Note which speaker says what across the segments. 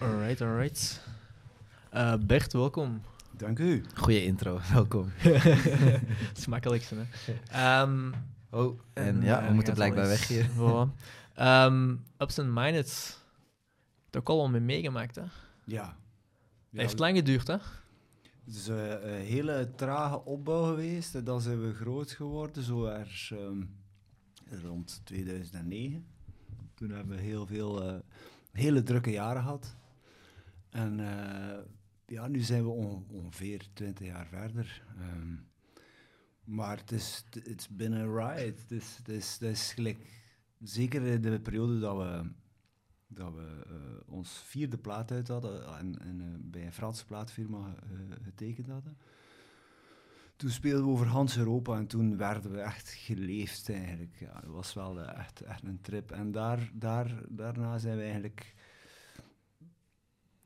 Speaker 1: Alright, alright. Eh, Bert, welkom.
Speaker 2: Dank u.
Speaker 3: Goeie intro, welkom.
Speaker 1: Het is makkelijkste, hè. Ehm,
Speaker 3: Oh, en
Speaker 1: eh,
Speaker 3: ja, we moeten
Speaker 1: gaat
Speaker 3: blijkbaar weg hier.
Speaker 1: Voilà. Ehm, Ups and Minus. Daar al mee meegemaakt, hè.
Speaker 2: Ja.
Speaker 1: Het
Speaker 2: ja
Speaker 1: heeft lang geduurd, hè.
Speaker 2: Het is eh, een hele trage opbouw geweest. En dan zijn we groot geworden, zo ergens ehm, rond 2009. Toen hebben we heel veel eh, hele drukke jaren gehad. En eh, ja, nu zijn we on- ongeveer 20 jaar verder. Ehm, maar het is, het is binnen een ride. Het is, het is, het gelijk, zeker in de periode dat we, dat we eh, ons vierde plaat uit hadden en, en eh, bij een Franse plaatfirma getekend hadden. Toen speelden we over Hans Europa en toen werden we echt geleefd eigenlijk. Ja, dat was wel echt, echt een trip. En daar, daar, daarna zijn we eigenlijk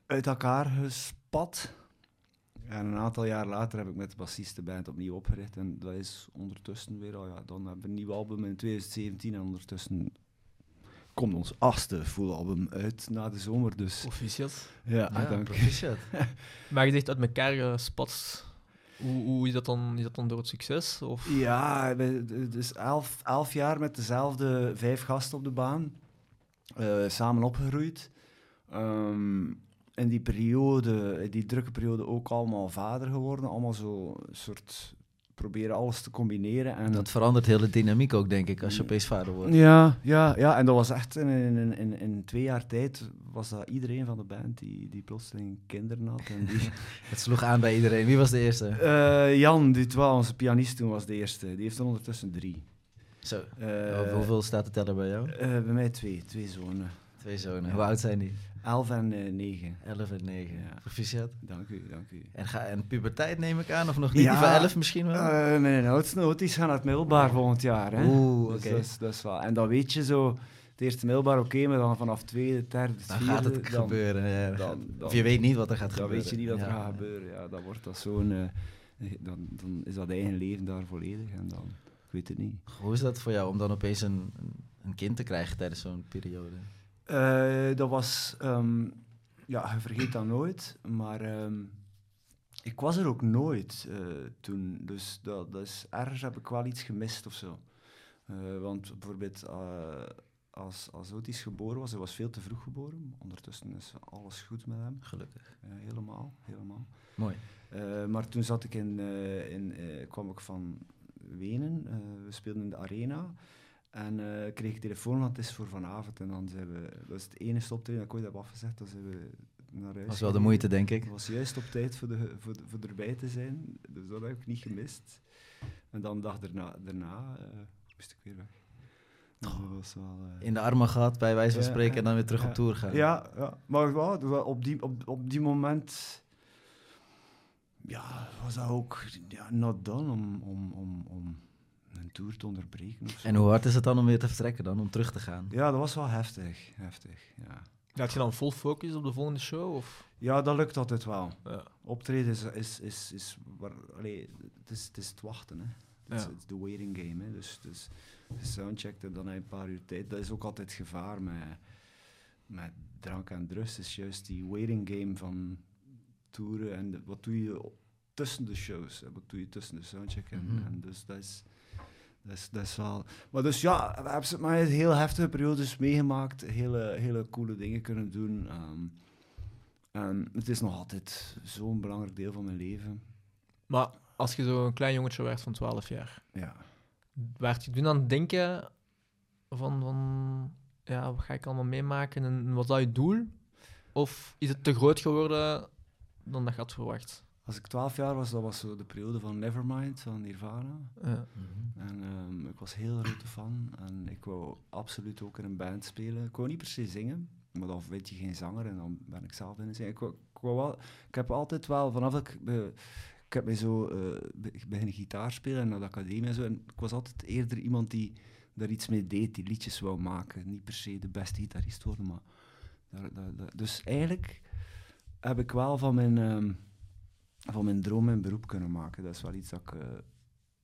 Speaker 2: uit elkaar gespat. En een aantal jaar later heb ik met de bassist de band opnieuw opgericht. En dat is ondertussen weer al, ja, dan hebben we een nieuw album in 2017. En ondertussen komt ons achtste full album uit na de zomer. Dus
Speaker 1: Officieel.
Speaker 2: ja,
Speaker 3: Ja,
Speaker 2: dank u.
Speaker 3: proficiat.
Speaker 1: Maar je zegt uit elkaar gespat. Hoe, hoe is, dat dan, is dat dan door het succes? Of?
Speaker 2: Ja, dus elf, elf jaar met dezelfde vijf gasten op de baan. eh, samen opgegroeid. Ehm, in die periode, in die drukke periode, ook allemaal vader geworden. Allemaal zo soort proberen alles te combineren. En
Speaker 3: Dat verandert heel de dynamiek ook, denk ik, als je opeens vader wordt.
Speaker 2: Ja, ja, ja, en dat was echt in, in, in, in twee jaar tijd was dat iedereen van de band die, die plotseling kinderen had. En die,
Speaker 3: Het sloeg aan bij iedereen. Wie was de eerste?
Speaker 2: Eh, Jan Dutois, onze pianist toen, was de eerste. Die heeft er ondertussen drie.
Speaker 3: Zo.
Speaker 2: Eh,
Speaker 3: hoeveel staat de teller bij jou?
Speaker 2: eh, bij mij twee, twee zonen.
Speaker 3: Twee zonen.
Speaker 2: Ja.
Speaker 3: Hoe oud zijn die?
Speaker 2: Elf en eh, negen.
Speaker 3: 11 en 9.
Speaker 2: Ja.
Speaker 3: Proficiat.
Speaker 2: Dank u, dank u.
Speaker 3: En, ga, en puberteit neem ik aan, of nog niet?
Speaker 2: Ja.
Speaker 3: Van 11 misschien wel?
Speaker 2: Eh, mijn oudste noties gaan naar het middelbaar volgend jaar. Hè?
Speaker 3: Oeh,
Speaker 2: Dus
Speaker 3: oké.
Speaker 2: dat, is, dat is wel. En dan weet je zo, het eerste middelbaar oké, maar dan vanaf tweede, derde,
Speaker 3: dan
Speaker 2: vierde...
Speaker 3: gaat het
Speaker 2: dan-
Speaker 3: gebeuren. ja.
Speaker 2: dan- dan-
Speaker 3: of je weet niet wat er gaat
Speaker 2: Dan
Speaker 3: gebeuren.
Speaker 2: weet je niet wat er gaat gebeuren. Ja, dan wordt dat zo'n... eh, dan, dan is dat eigen leven daar volledig en dan... Ik weet het niet.
Speaker 3: Hoe is dat voor jou om dan opeens een, een- een kind te krijgen tijdens zo'n periode?
Speaker 2: Eh, dat was, ehm, ja, je vergeet dat nooit, maar ehm, ik was er ook nooit eh, toen. Dus dat, dat is, ergens heb ik wel iets gemist of zo. Eh, want bijvoorbeeld, als, als Otis geboren was, hij was veel te vroeg geboren. Ondertussen is alles goed met hem.
Speaker 3: Gelukkig.
Speaker 2: Helemaal, helemaal.
Speaker 3: Mooi.
Speaker 2: Maar toen zat ik in, in, kwam ik van Wenen. we speelden in de arena. En eh, kreeg ik telefoon, want het is voor vanavond. En dan zijn we, dat is het enige optreden dat ik ooit heb afgezegd. Dan zijn we naar huis.
Speaker 3: Dat was wel de moeite, denk ik.
Speaker 2: Het was juist op tijd voor, de, voor, voor erbij te zijn. Dus dat heb ik niet gemist. En dan de dag daarna, daarna eh, moest ik weer weg. Dus dat was wel... eh,
Speaker 3: In de armen gehad, bij wijze van
Speaker 2: Ja,
Speaker 3: spreken, en dan weer terug
Speaker 2: ja.
Speaker 3: op tour gaan.
Speaker 2: ja, ja, maar wel op, die, op, op die moment ja, was dat ook ja, not done om, om, om, om een tour te onderbreken. Of zo.
Speaker 3: En hoe hard is het dan om weer te vertrekken dan, om terug te gaan?
Speaker 2: Ja, dat was wel heftig. heftig ja.
Speaker 1: Had je dan vol focus op de volgende show? Of?
Speaker 2: ja, dat lukt altijd wel.
Speaker 1: Ja.
Speaker 2: Optreden is, is, is, is waar, allee, het, is, het is het wachten. Hè. Het is
Speaker 1: Ja.
Speaker 2: het is de waiting game. Hè. Dus, dus dan heb je een paar uur tijd. Dat is ook altijd het gevaar met, met drank en drugs. is juist die waiting game van toeren. En de- wat doe je tussen de shows? Hè. Wat doe je tussen de soundcheck? En,
Speaker 3: Mhm.
Speaker 2: en dus dat is, dat, is, dat is wel... Maar dus ja, we hebben maar heel heftige periodes meegemaakt. Hele, hele coole dingen kunnen doen. Ehm, en het is nog altijd zo'n belangrijk deel van mijn leven.
Speaker 1: Maar als je zo een klein jongetje werd van 12 jaar,
Speaker 2: Ja.
Speaker 1: werd je toen aan het denken van, van ja, wat ga ik allemaal meemaken en wat is dat je doel? Of is het te groot geworden dan dat je had verwacht?
Speaker 2: Als ik 12 jaar was, dat was zo de periode van Nevermind van Nirvana.
Speaker 1: Ja.
Speaker 3: Mhm.
Speaker 2: En ehm, ik was heel grote fan. En ik wou absoluut ook in een band spelen. Ik wou niet per se zingen, maar dan weet je geen zanger en dan ben ik zelf binnen zingen. Ik, wou, ik, wou wel, ik heb altijd wel, vanaf dat ik... eh, ik heb mij zo eh, be- ik beginnen gitaar spelen en naar de academie en zo. En ik was altijd eerder iemand die daar iets mee deed, die liedjes wou maken. Niet per se de beste gitarist worden, maar... Daar, daar, daar- Dus eigenlijk heb ik wel van mijn, ehm, van mijn droom mijn beroep kunnen maken. Dat is wel iets dat ik eh,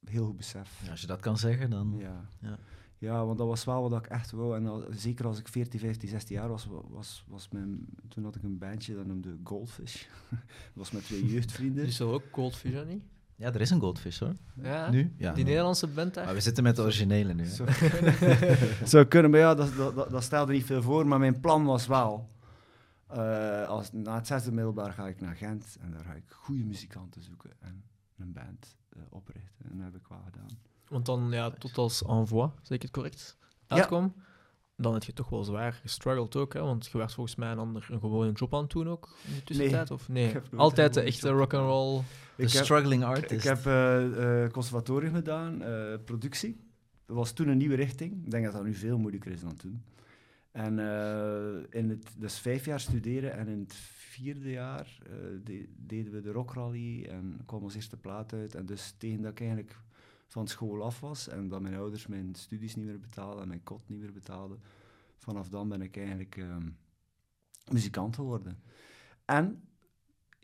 Speaker 2: heel goed besef.
Speaker 3: Ja, als je dat kan zeggen, dan...
Speaker 2: Ja.
Speaker 3: Ja.
Speaker 2: Ja, want dat was wel wat ik echt wou. En al- zeker als ik 14, 15, 16 jaar was, wa- was, was mijn, toen had ik een bandje dat noemde Goldfish. dat was met twee jeugdvrienden.
Speaker 1: Dus er ook Goldfish, hè, niet?
Speaker 3: Ja, er is een goldfish hoor.
Speaker 1: Ja.
Speaker 3: Nu? Ja.
Speaker 1: Die Nederlandse band daar.
Speaker 3: Maar we zitten met de originele nu.
Speaker 2: Zou kunnen. Zou kunnen, maar ja, dat, dat, dat, dat stelde niet veel voor. Maar mijn plan was wel, eh, als, na het zesde middelbaar ga ik naar Gent en daar ga ik goede muzikanten zoeken en een band eh, oprichten. En dat heb ik wel gedaan.
Speaker 1: Want dan, ja, tot als envoi, zeg ik het correct,
Speaker 2: Ja.
Speaker 1: uitkwam, dan heb je toch wel zwaar gestruggeld ook, hè? Want je werd volgens mij een ander een gewone job aan het doen ook, in de tussentijd, of nee?
Speaker 2: heb nooit
Speaker 1: Altijd de echte rock'n'roll.
Speaker 3: De
Speaker 2: Ik heb-
Speaker 3: struggling artist.
Speaker 2: Ik heb eh, eh, conservatorium gedaan, eh, productie. Dat was toen een nieuwe richting. Ik denk dat dat nu veel moeilijker is dan toen. En eh, in het, dus vijf jaar studeren en in het vierde jaar eh, de- deden we de rockrally en kwam ons eerste plaat uit. En dus tegen dat ik eigenlijk van school af was en dat mijn ouders mijn studies niet meer betaalden en mijn kot niet meer betaalden, vanaf dan ben ik eigenlijk ehm, muzikant geworden. En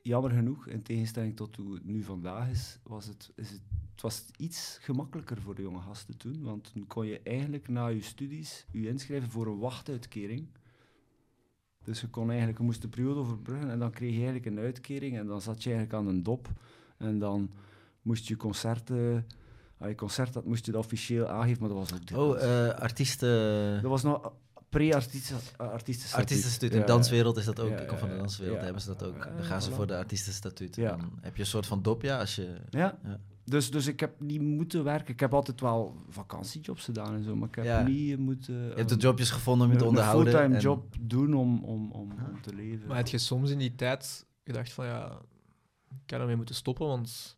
Speaker 2: jammer genoeg, in tegenstelling tot hoe het nu vandaag is, was het, is het, het was iets gemakkelijker voor de jonge gasten toen. Want toen kon je eigenlijk na je studies je inschrijven voor een wachtuitkering. Dus je kon eigenlijk, je moest de periode overbruggen en dan kreeg je eigenlijk een uitkering en dan zat je eigenlijk aan een dop. En dan moest je concerten, als je concert had, moest je dat officieel aangeven, maar dat was ook
Speaker 3: Oh, eh artiesten...
Speaker 2: Dat was nog pre-artiestenstatuut.
Speaker 3: Artiestenstatuut. In
Speaker 2: Ja,
Speaker 3: de danswereld is dat ook.
Speaker 2: Ja,
Speaker 3: ik kom van de danswereld,
Speaker 2: ja.
Speaker 3: hebben ze dat ook. Dan gaan ze voor de artiestenstatuut.
Speaker 2: Ja.
Speaker 3: Dan heb je een soort van dopja als je...
Speaker 2: Ja.
Speaker 3: Ja.
Speaker 2: Dus, dus ik heb niet moeten werken. Ik heb altijd wel vakantiejobs gedaan en zo, maar ik heb
Speaker 3: Ja.
Speaker 2: niet eh, moeten...
Speaker 3: Je hebt de jobjes gevonden om je te
Speaker 2: een
Speaker 3: onderhouden.
Speaker 2: fulltime
Speaker 3: en-
Speaker 2: job doen om, om, om, om te leven.
Speaker 1: Maar heb je soms in die tijd gedacht van, ja, ik kan ermee moeten stoppen, want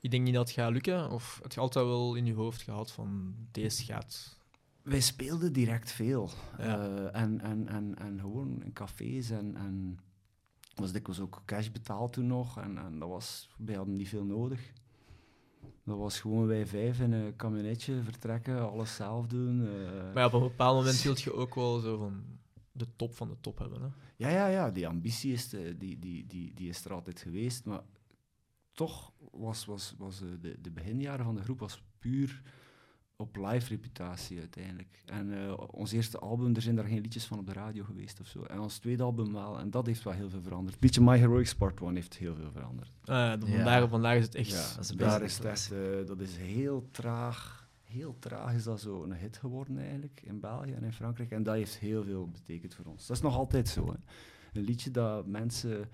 Speaker 1: ik denk niet dat het gaat lukken? Of heb je altijd wel in je hoofd gehad van, deze gaat...
Speaker 2: Wij speelden direct veel.
Speaker 1: Ja.
Speaker 2: Eh, en, en, en, en gewoon in cafés en... en was dikwijls ook cash betaald toen nog. En, en dat was, wij hadden niet veel nodig. Dat was gewoon wij vijf in een kamionetje vertrekken, alles zelf doen. eh.
Speaker 1: Maar ja, op een bepaald moment hield je ook wel zo van de top van de top hebben. Hè?
Speaker 2: Ja, ja, ja, die ambitie is, de, die, die, die, die is er altijd geweest. Maar toch was, was, was eh, de, de beginjaren van de groep was puur op live reputatie uiteindelijk. En eh, ons eerste album, er zijn daar geen liedjes van op de radio geweest of zo. En ons tweede album wel. En dat heeft wel heel veel veranderd. Beetje My Heroic Part One heeft heel veel veranderd.
Speaker 1: Ah, Ja. vandaag, vandaag is het echt...
Speaker 2: Ja,
Speaker 3: dat is een
Speaker 2: daar
Speaker 3: beetje
Speaker 2: is het eh, dat is heel traag. Heel traag is dat zo een hit geworden eigenlijk in België en in Frankrijk. En dat heeft heel veel betekend voor ons. Dat is nog altijd zo. Hè. Een liedje dat mensen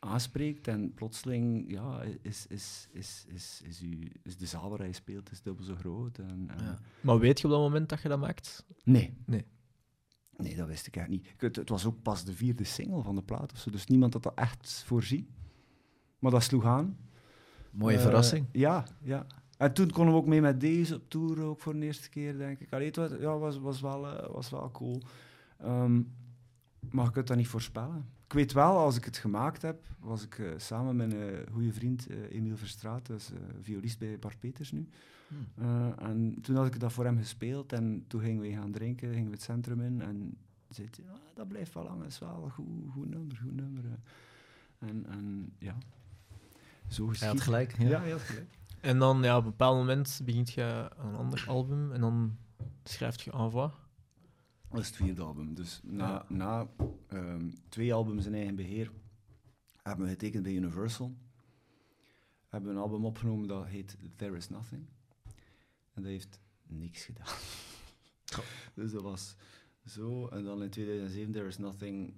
Speaker 2: aanspreekt en plotseling ja, is, is, is, is, is, u, is de zaal waar hij speelt is dubbel zo groot. En, en
Speaker 3: Ja.
Speaker 1: Maar weet je op dat moment dat je dat maakt?
Speaker 2: Nee.
Speaker 1: Nee.
Speaker 2: Nee, dat wist ik eigenlijk niet. Het, het was ook pas de vierde single van de plaat of zo, dus niemand had dat echt voorzien. Maar dat sloeg aan.
Speaker 3: Mooie
Speaker 2: Eh,
Speaker 3: verrassing.
Speaker 2: Ja, ja. En toen konden we ook mee met deze op tour, ook voor de eerste keer, denk ik. Allee, het was, ja, was, was, wel, eh, was wel cool. Ehm, maar je kunt dat niet voorspellen. Ik weet wel, als ik het gemaakt heb, was ik eh, samen met een goede vriend, eh, Emiel Verstraat, dus, violist bij Bart Peters nu.
Speaker 3: Hm.
Speaker 2: Eh, en toen had ik dat voor hem gespeeld en toen gingen we gaan drinken, gingen we het centrum in en zei hij, ah, dat blijft wel lang, dat is wel een goed, goed nummer, goed nummer. En, en ja, zo
Speaker 3: Hij had gelijk.
Speaker 2: Ja,
Speaker 3: Ja.
Speaker 2: hij had gelijk.
Speaker 1: En dan, ja, op een bepaald moment begint je aan een ander album en dan schrijft je Envoi.
Speaker 2: Dat is het vierde album. Dus na, na ehm, twee albums in eigen beheer hebben we getekend bij Universal. Hebben we een album opgenomen dat heet There Is Nothing. En dat heeft niks gedaan. dus dat was zo. En dan in 2007 There Is Nothing,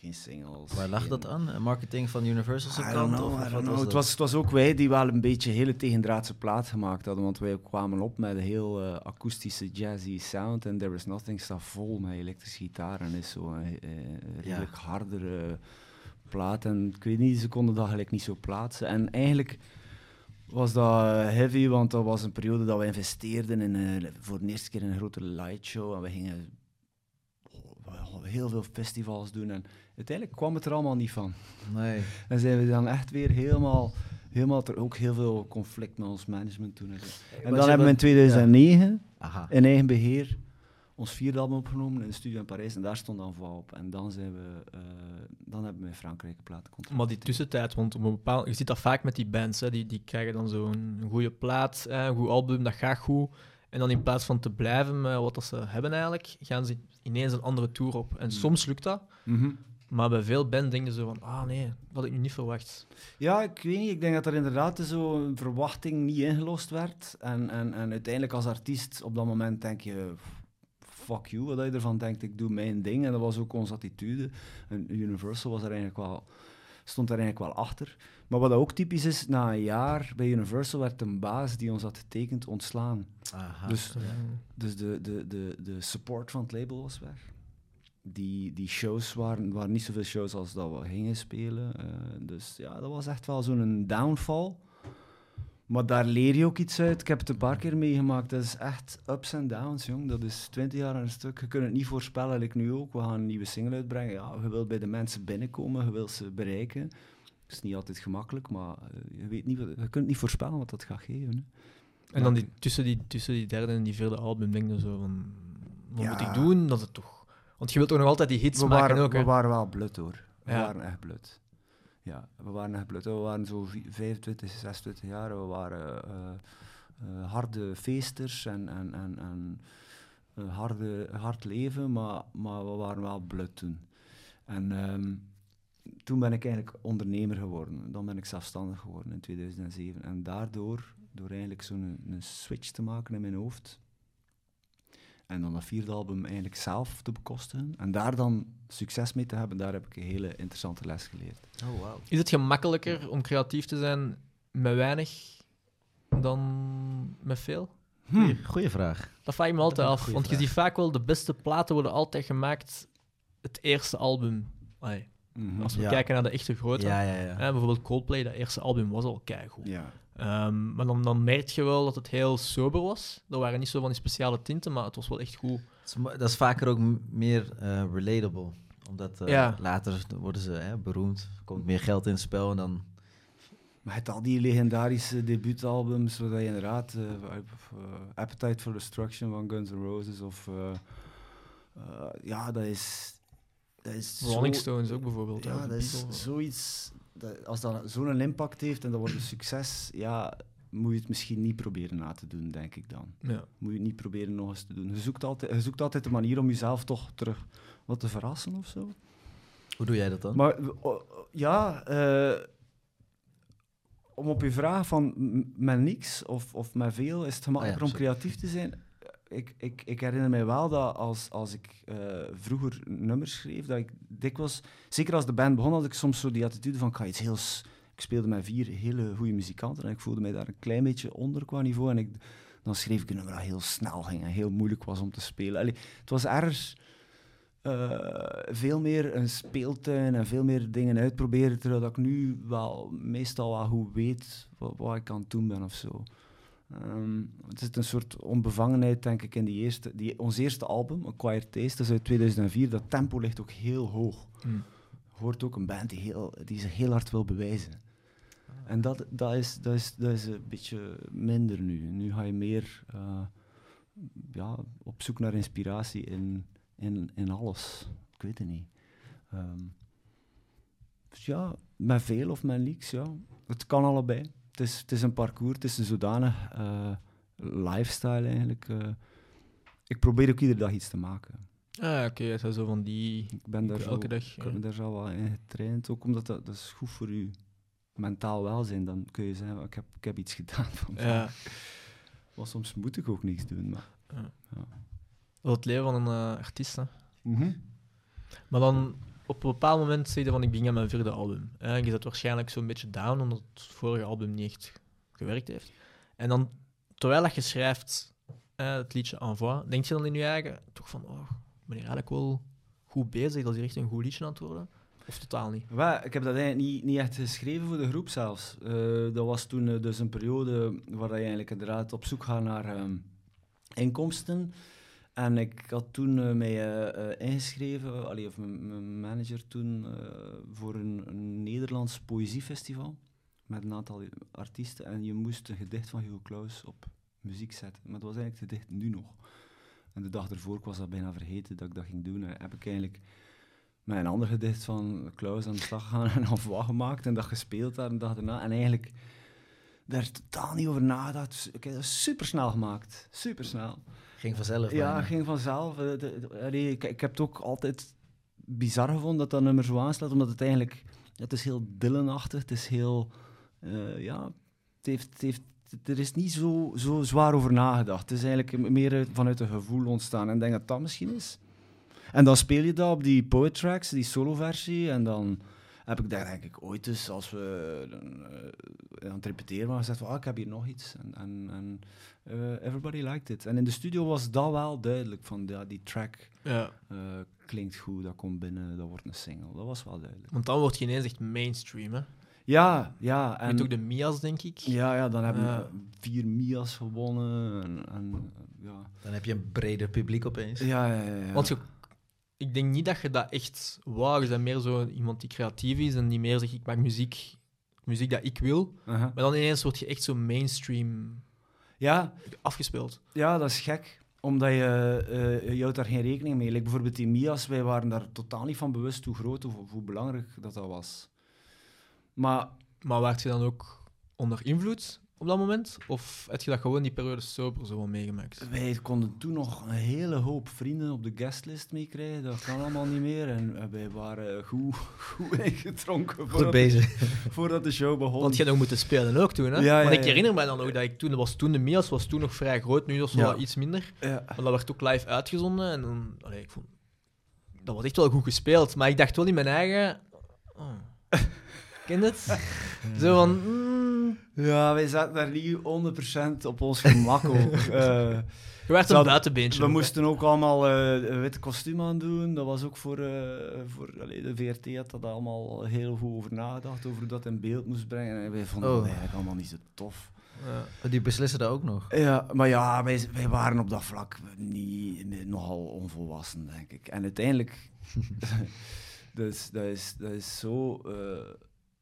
Speaker 2: geen singles.
Speaker 3: Waar lag
Speaker 2: geen-
Speaker 3: dat aan? Marketing van Universal zijn kant?
Speaker 2: know,
Speaker 3: of wat was.
Speaker 2: Het, was, het was ook wij die wel een beetje een hele tegendraadse plaat gemaakt hadden, want wij kwamen op met een heel eh, akoestische jazzy sound en There Is Nothing staat vol met elektrische gitaar en is zo een eh, redelijk hardere plaat en ik weet niet, ze konden dat gelijk niet zo plaatsen en eigenlijk was dat eh, heavy, want dat was een periode dat we investeerden in eh, voor de eerste keer in een grote lightshow en we gingen heel veel festivals doen en uiteindelijk kwam het er allemaal niet van.
Speaker 3: Nee.
Speaker 2: En zijn we dan echt weer helemaal, helemaal er ook heel veel conflict met ons management toen. En, dan hebben we in
Speaker 3: dat-
Speaker 2: 2009
Speaker 3: Aha.
Speaker 2: in eigen beheer ons vierde album opgenomen in de studio in Parijs en daar stond dan voor op. En dan zijn we, eh, dan hebben we in Frankrijk een platencontract.
Speaker 1: Maar die tussentijd, want op een bepaald, je ziet dat vaak met die bands, hè, die, die krijgen dan zo'n een goede plaat, hè, een goed album, dat gaat goed. En dan in plaats van te blijven met wat dat ze hebben eigenlijk, gaan ze ineens een andere tour op. En soms lukt dat,
Speaker 2: Mhm.
Speaker 1: maar bij veel bands denken ze van, ah nee, dat had ik nu niet verwacht.
Speaker 2: Ja, ik weet niet. Ik denk dat er inderdaad zo'n verwachting niet ingelost werd. En, en, en uiteindelijk als artiest op dat moment denk je... Fuck you, wat je ervan denkt. Ik doe mijn ding. En dat was ook onze attitude. En Universal was er eigenlijk wel, stond er eigenlijk wel achter. Maar wat ook typisch is, na een jaar bij Universal werd een baas die ons had getekend ontslaan.
Speaker 3: Aha.
Speaker 2: Dus,
Speaker 1: Ja.
Speaker 2: dus de, de, de, de support van het label was weg. Die, die shows waren, waren niet zoveel shows als dat we gingen spelen. eh, dus ja, dat was echt wel zo'n downfall. Maar daar leer je ook iets uit. Ik heb het een paar keer meegemaakt. Dat is echt ups en downs, jong. Dat is 20 jaar aan een stuk. Je kunt het niet voorspellen, ik nu ook. We gaan een nieuwe single uitbrengen. Ja, je wilt bij de mensen binnenkomen, je wilt ze bereiken. Het is niet altijd gemakkelijk, maar eh, je, weet niet wat, je kunt niet voorspellen wat dat gaat geven. Hè.
Speaker 1: En dan die, tussen, die, tussen die derde en die vierde album denk je zo van, wat
Speaker 2: Ja.
Speaker 1: moet ik doen? Dat het toch... Want je wilt toch nog altijd die hits
Speaker 2: we
Speaker 1: maken
Speaker 2: waren,
Speaker 1: ook, hè?
Speaker 2: we waren wel blut hoor. We
Speaker 1: Ja.
Speaker 2: waren echt blut. Ja, we waren blut. We waren zo vi- 25, 26 jaar. We waren eh, eh, harde feesters en, en, en, en eh, harde, hard leven, maar, maar we waren wel blut toen. En ehm, toen ben ik eigenlijk ondernemer geworden. Dan ben ik zelfstandig geworden in 2007. En daardoor, door eigenlijk zo'n een switch te maken in mijn hoofd, en dan dat vierde album eigenlijk zelf te bekostigen. En daar dan succes mee te hebben, daar heb ik een hele interessante les geleerd.
Speaker 3: Oh, wow.
Speaker 1: Is het gemakkelijker om creatief te zijn met weinig dan met veel?
Speaker 3: Goeie, goeie vraag.
Speaker 1: Dat vraag ik me altijd af. Want je ziet vaak wel, de beste platen worden altijd gemaakt het eerste album.
Speaker 2: Mhm.
Speaker 1: als we
Speaker 3: Ja.
Speaker 1: kijken naar de echte grote.
Speaker 3: Ja, ja, ja.
Speaker 1: Hè, bijvoorbeeld Coldplay, dat eerste album was al keigoed.
Speaker 2: Ja.
Speaker 1: Ehm, maar dan, dan merk je wel dat het heel sober was. Er waren niet zo van die speciale tinten, maar het was wel echt goed.
Speaker 3: Dat is, vaker ook meer eh, relatable. Omdat eh,
Speaker 1: Ja.
Speaker 3: later worden ze hè, beroemd, komt meer geld in het spel en dan...
Speaker 2: Maar het al die legendarische debuutalbums, waar je inderdaad eh, Appetite for Destruction van Guns N' Roses of eh, eh, ja, dat is, dat is
Speaker 1: Rolling
Speaker 2: zo-
Speaker 1: Stones ook bijvoorbeeld.
Speaker 2: Ja, dat is zoiets. Dat, als dat zo'n impact heeft en dat wordt een succes, ja, moet je het misschien niet proberen na te doen, denk ik dan.
Speaker 1: Ja.
Speaker 2: Moet je het niet proberen nog eens te doen. Je zoekt altijd, je zoekt altijd een manier om jezelf toch terug wat te verrassen of zo.
Speaker 3: Hoe doe jij dat dan?
Speaker 2: Maar ja, eh, om op je vraag van met niks of, of met veel, is het gemakkelijker
Speaker 3: Ah ja,
Speaker 2: om creatief te zijn? Ik, ik, ik herinner mij wel dat als, als ik eh, vroeger nummers schreef, dat ik dikwijls, zeker als de band begon, had ik soms zo die attitude van, ik ga iets heel... Ik speelde met vier hele goede muzikanten en ik voelde mij daar een klein beetje onder qua niveau. En ik, dan schreef ik een nummer dat heel snel ging en heel moeilijk was om te spelen. Allee, het was ergens eh, veel meer een speeltuin en veel meer dingen uitproberen, terwijl ik nu wel meestal wel goed weet wat, wat ik aan het doen ben of zo. Ehm, het zit een soort onbevangenheid, denk ik, in die eerste, die, ons eerste album, Acquired Taste, dat is uit 2004. Dat tempo ligt ook heel hoog.
Speaker 1: Hm.
Speaker 2: Hoort ook een band die, heel, die zich heel hard wil bewijzen. En dat, dat, is, dat, is, dat is een beetje minder nu. Nu ga je meer eh, ja, op zoek naar inspiratie in, in, in alles. Ik weet het niet. Ehm, dus ja, met veel of met niks, ja. Het kan allebei. Het is, het is een parcours, het is een zodanig eh, lifestyle eigenlijk. eh. ik probeer ook iedere dag iets te maken.
Speaker 1: Ah, oké, is zo van die...
Speaker 2: Ik ben daar zo,
Speaker 1: elke dag.
Speaker 2: ik daar zo wel in getraind, ook omdat dat, dat is goed voor je mentaal welzijn. Dan kun je zeggen, ik heb, ik heb iets gedaan. vandaag.
Speaker 1: Ja.
Speaker 2: Maar soms moet ik ook niks doen. Maar.
Speaker 1: Dat is het leven van een eh, artiest. Hè.
Speaker 2: Mhm.
Speaker 1: Maar dan op een bepaald moment zei je van ik begin aan mijn vierde album. Je zat waarschijnlijk zo'n beetje down omdat het vorige album niet echt gewerkt heeft. En dan, terwijl je schrijft eh, het liedje Envoi, denk je dan in je eigen toch van oh, ik ben hier eigenlijk wel goed bezig, dat is echt een goed liedje aan het worden? Of totaal niet?
Speaker 2: Wel, ik heb dat eigenlijk niet, niet echt geschreven voor de groep zelfs. Eh, dat was toen eh, dus een periode waar je eigenlijk inderdaad op zoek gaat naar ehm, inkomsten. En ik had toen eh, mij eh, ingeschreven, allee, of mijn- manager toen, voor een, een Nederlands poëziefestival met een aantal artiesten. En je moest een gedicht van Hugo Claus op muziek zetten. Maar dat was eigenlijk het gedicht nu nog. En de dag ervoor, ik was dat bijna vergeten dat ik dat ging doen. En heb ik eigenlijk met een ander gedicht van Klaus aan de slag gegaan en Envoi gemaakt en dat gespeeld daar een dag daarna. En eigenlijk, daar totaal niet over nagedacht. Ik heb dat super snel gemaakt. Super snel.
Speaker 3: Ging vanzelf.
Speaker 2: Ja,
Speaker 3: bijna.
Speaker 2: ging vanzelf. Eh, de- de- allee, ik, ik heb het ook altijd bizar gevonden dat dat nummer zo aanslaat, omdat het eigenlijk... Het is heel Dylan-achtig, het is heel... eh, ja, het heeft, het heeft, er is niet zo, zo zwaar over nagedacht. Het is eigenlijk meer uit- vanuit een gevoel ontstaan. En ik denk dat dat misschien is. En dan speel je dat op die poet tracks, die solo-versie, en dan heb ik daar denk ik ooit eens, als we eh, aan het repeteren waren, gezegd van, ah, ik heb hier nog iets. En, en, en eh, everybody liked it. En in de studio was dat wel duidelijk, van ja, die track
Speaker 1: Ja.
Speaker 2: eh, klinkt goed, dat komt binnen, dat wordt een single. Dat was wel duidelijk.
Speaker 1: Want dan wordt je ineens echt mainstream, hè.
Speaker 2: Ja, ja.
Speaker 1: En
Speaker 2: En,
Speaker 1: ook de Mia's, denk ik.
Speaker 2: ja, ja, dan hebben we vier Mia's gewonnen. En, en, ja.
Speaker 3: Dan heb je een breder publiek opeens.
Speaker 2: Ja, ja, ja, ja.
Speaker 1: Want je, ik denk niet dat je dat echt wou. Je bent meer zo iemand die creatief is en die meer zegt, ik maak muziek, muziek dat ik wil. Maar dan ineens word je echt zo mainstream
Speaker 2: ja,
Speaker 1: afgespeeld.
Speaker 2: Ja, dat is gek. Omdat je, eh, je houdt daar geen rekening mee. Like bijvoorbeeld die Mia's, wij waren daar totaal niet van bewust hoe groot of, of hoe belangrijk dat, dat was. Maar
Speaker 1: Maar werd je dan ook onder invloed op dat moment? Of heb je dat gewoon die periode sober zo wel meegemaakt?
Speaker 2: wij konden toen nog een hele hoop vrienden op de guestlist meekrijgen. Dat kan allemaal niet meer. En eh, wij waren goed, goed
Speaker 3: Goed
Speaker 2: voordat,
Speaker 3: bezig.
Speaker 2: voordat de show begon.
Speaker 1: Want je had nog moeten spelen ook toen, hè?
Speaker 2: Ja, ja,
Speaker 1: Want ik
Speaker 2: ja.
Speaker 1: herinner me dan nog dat ik toen, was toen de Mia's was toen nog vrij groot, nu was het
Speaker 2: Ja.
Speaker 1: wel iets minder.
Speaker 2: ja.
Speaker 1: Maar dat werd ook live uitgezonden en dan, allee, ik vond, dat was echt wel goed gespeeld. Maar ik dacht wel in mijn eigen, oh. ken je het? Zo van, mm,
Speaker 2: ja, wij zaten daar niet 100% op ons gemak ook. Eh,
Speaker 1: je werd een buitenbeentje.
Speaker 2: We moesten ook allemaal eh, een wit kostuum aan doen. Dat was ook voor, eh, voor allee, de VRT had dat allemaal heel goed over nagedacht, over hoe dat in beeld moest brengen. En wij vonden
Speaker 3: Oh.
Speaker 2: dat eigenlijk allemaal niet zo tof.
Speaker 1: Ja.
Speaker 3: Die beslissen dat ook nog.
Speaker 2: Ja, maar ja, wij, wij waren op dat vlak niet, nogal onvolwassen, denk ik. En uiteindelijk, dus, dat, is, dat is zo, eh,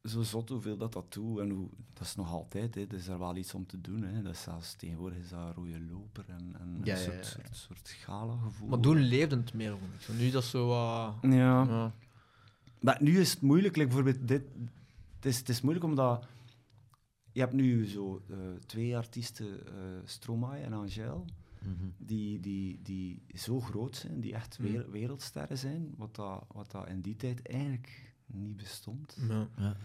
Speaker 2: zo zot hoeveel dat dat doet. En hoe, dat is nog altijd, hè. er is er wel iets om te doen. Hè. Dat is zelfs tegenwoordig is dat een rode loper en, en
Speaker 3: Ja,
Speaker 2: een soort,
Speaker 3: ja.
Speaker 2: soort, soort gala-gevoel.
Speaker 1: Maar toen leefde het meer, vond nu is dat zo wat...
Speaker 2: Ja.
Speaker 1: ja.
Speaker 2: Maar nu is het moeilijk, like bijvoorbeeld dit. Het is, het is moeilijk omdat je hebt nu zo eh, twee artiesten, eh Stromae en Angel,
Speaker 3: Mhm.
Speaker 2: die, die, die zo groot zijn, die echt wer- wereldsterren zijn, wat dat, wat dat in die tijd eigenlijk niet bestond.
Speaker 1: Ja.
Speaker 3: Ja.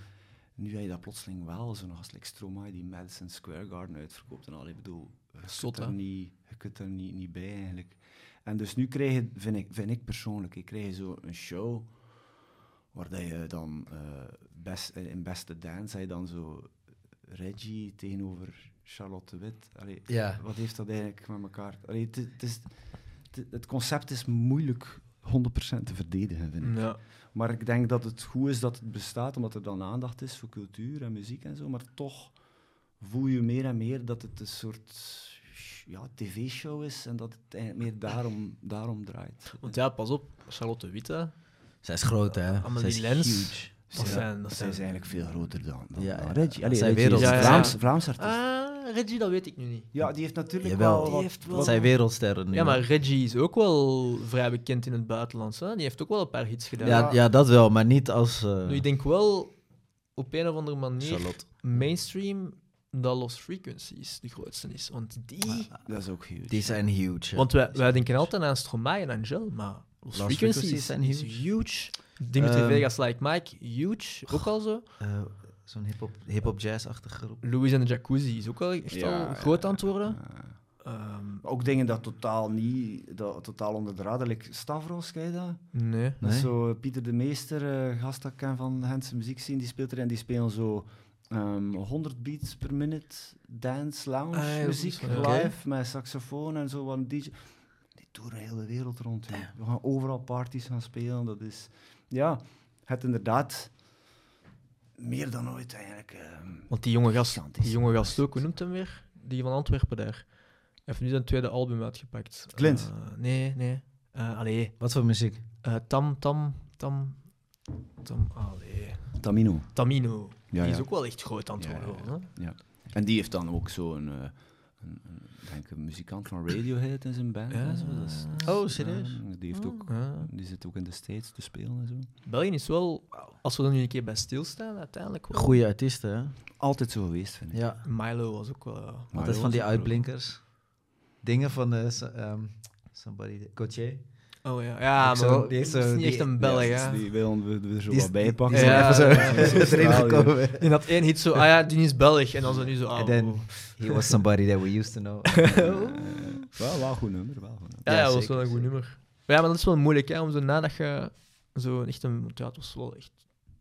Speaker 2: Nu heb je dat plotseling wel, zo'n gast like Stromae die Madison Square Garden uitverkoopt en al. Ik bedoel, je
Speaker 1: Zot,
Speaker 2: kunt er, niet, je kunt er niet, niet bij eigenlijk. En dus nu krijg je, vind ik, vind ik persoonlijk, ik krijg je zo een show waar dat je dan eh, best, in beste dance, je dan zo Reggie tegenover Charlotte de Wit. Allee,
Speaker 3: Ja.
Speaker 2: Wat heeft dat eigenlijk met elkaar? Allee, is, het concept is moeilijk 100% te verdedigen, vind ik.
Speaker 1: Ja.
Speaker 2: Maar ik denk dat het goed is dat het bestaat, omdat er dan aandacht is voor cultuur en muziek en zo. Maar toch voel je meer en meer dat het een soort ja, tv-show is en dat het eigenlijk meer daarom, daarom draait.
Speaker 1: Want ja, pas op, Charlotte Witte,
Speaker 3: Zij is groot, hè?
Speaker 1: Amelie
Speaker 3: Zij is
Speaker 1: Lens.
Speaker 3: huge.
Speaker 1: dat
Speaker 2: Ja,
Speaker 1: zijn... Dat
Speaker 2: zij
Speaker 1: zijn
Speaker 2: is eigenlijk veel groter dan, dan,
Speaker 3: Ja,
Speaker 2: dan. Reggie. Allee,
Speaker 3: zijn
Speaker 2: Reggie is
Speaker 3: wereldsterren.
Speaker 2: een Vlaams, Vlaams artiest.
Speaker 1: Ah, Reggie, dat weet ik nu niet.
Speaker 2: ja, die heeft natuurlijk
Speaker 3: Jawel.
Speaker 2: wel
Speaker 3: Die
Speaker 2: wat...
Speaker 1: heeft wel-
Speaker 3: Dat zijn wereldsterren nu.
Speaker 1: Ja, maar. Reggie is ook wel vrij bekend in het buitenland. Hè? Die heeft ook wel een paar hits gedaan.
Speaker 3: ja, ja, dat wel, maar niet als eh,
Speaker 1: Nu, ik denk wel op een of andere manier
Speaker 3: Charlotte.
Speaker 1: mainstream dat Lost Frequencies de grootste is. Want die...
Speaker 2: Dat is ook huge.
Speaker 3: Die zijn huge. hè.
Speaker 1: Want wij, wij denken altijd aan Stromae en Angel, maar Lost,
Speaker 3: Lost
Speaker 1: Frequencies,
Speaker 3: Frequencies zijn
Speaker 1: is
Speaker 3: huge.
Speaker 1: huge. Dimitri
Speaker 3: Ehm,
Speaker 1: Vegas Like Mike, huge. Ook al zo.
Speaker 3: Eh, Zo'n hip-hop hip jazz-achtige groep.
Speaker 1: Louis en de Jacuzzi is ook wel echt
Speaker 2: Ja,
Speaker 1: al groot aan het worden. Ehm,
Speaker 2: ook dingen dat totaal niet, dat totaal onder de radar, like Stavros, ken je dat?
Speaker 1: nee.
Speaker 2: Dat is
Speaker 3: Nee?
Speaker 2: zo Pieter de Meester, eh gast dat ik ken van Gentse muziek zien, die speelt er en die spelen zo ehm 100 beats per minute dance lounge
Speaker 1: Ah, ja,
Speaker 2: muziek live met saxofoon en zo wat een DJ. Die toeren de hele wereld rond. We gaan overal parties gaan spelen. Dat is ja, het inderdaad meer dan ooit eigenlijk. ehm,
Speaker 1: Want die jonge gast, die jonge gast ook, hoe noemt hem weer? Die van Antwerpen daar. Hij heeft nu zijn tweede album uitgepakt.
Speaker 2: Clint?
Speaker 1: Eh, nee, nee. Eh allee.
Speaker 3: Wat voor muziek?
Speaker 1: Eh, Tam, Tam, Tam... Tam... Allee.
Speaker 2: Tamino.
Speaker 1: Tamino.
Speaker 2: Ja,
Speaker 1: die is ook wel echt groot aan het
Speaker 2: Ja,
Speaker 1: worden.
Speaker 2: ja? En die heeft dan ook zo'n eh, een, denk een muzikant van Radiohead in zijn band.
Speaker 1: Ja,
Speaker 2: en zo. Dat is-
Speaker 3: Oh, serieus?
Speaker 2: ja, die, heeft ook,
Speaker 1: Ja.
Speaker 2: die zit ook in de States te spelen en zo.
Speaker 1: België is wel, als we er nu een keer bij stilstaan, uiteindelijk wel.
Speaker 3: Goeie artiesten, hè?
Speaker 2: Altijd zo geweest, vind ik.
Speaker 3: Ja.
Speaker 1: Milo was ook wel...
Speaker 3: Altijd
Speaker 2: dat
Speaker 3: van die uitblinkers. Dingen van ehm, somebody, Gauthier.
Speaker 1: Oh ja, ja maar
Speaker 3: zo,
Speaker 1: dat
Speaker 3: die
Speaker 1: is niet echt
Speaker 3: die-
Speaker 1: een Belg,
Speaker 2: Ja. Die wil we, we er zo
Speaker 3: Die is-
Speaker 2: wat bij
Speaker 3: die
Speaker 2: pakken.
Speaker 3: is
Speaker 1: Ja,
Speaker 3: even zo erin gekomen.
Speaker 1: In dat één hit zo, ah ja, die is Belg. En dan zo nu zo, ah,
Speaker 3: And then
Speaker 1: oh.
Speaker 3: he was somebody that we used to know.
Speaker 2: Wel, wel een goed nummer, wel een goed nummer.
Speaker 1: Ja,
Speaker 3: Ja,
Speaker 1: ja, dat was wel een goed nummer. Maar ja, maar dat is wel moeilijk, hè, om zo nadat je zo echt een... Ja, het was wel echt...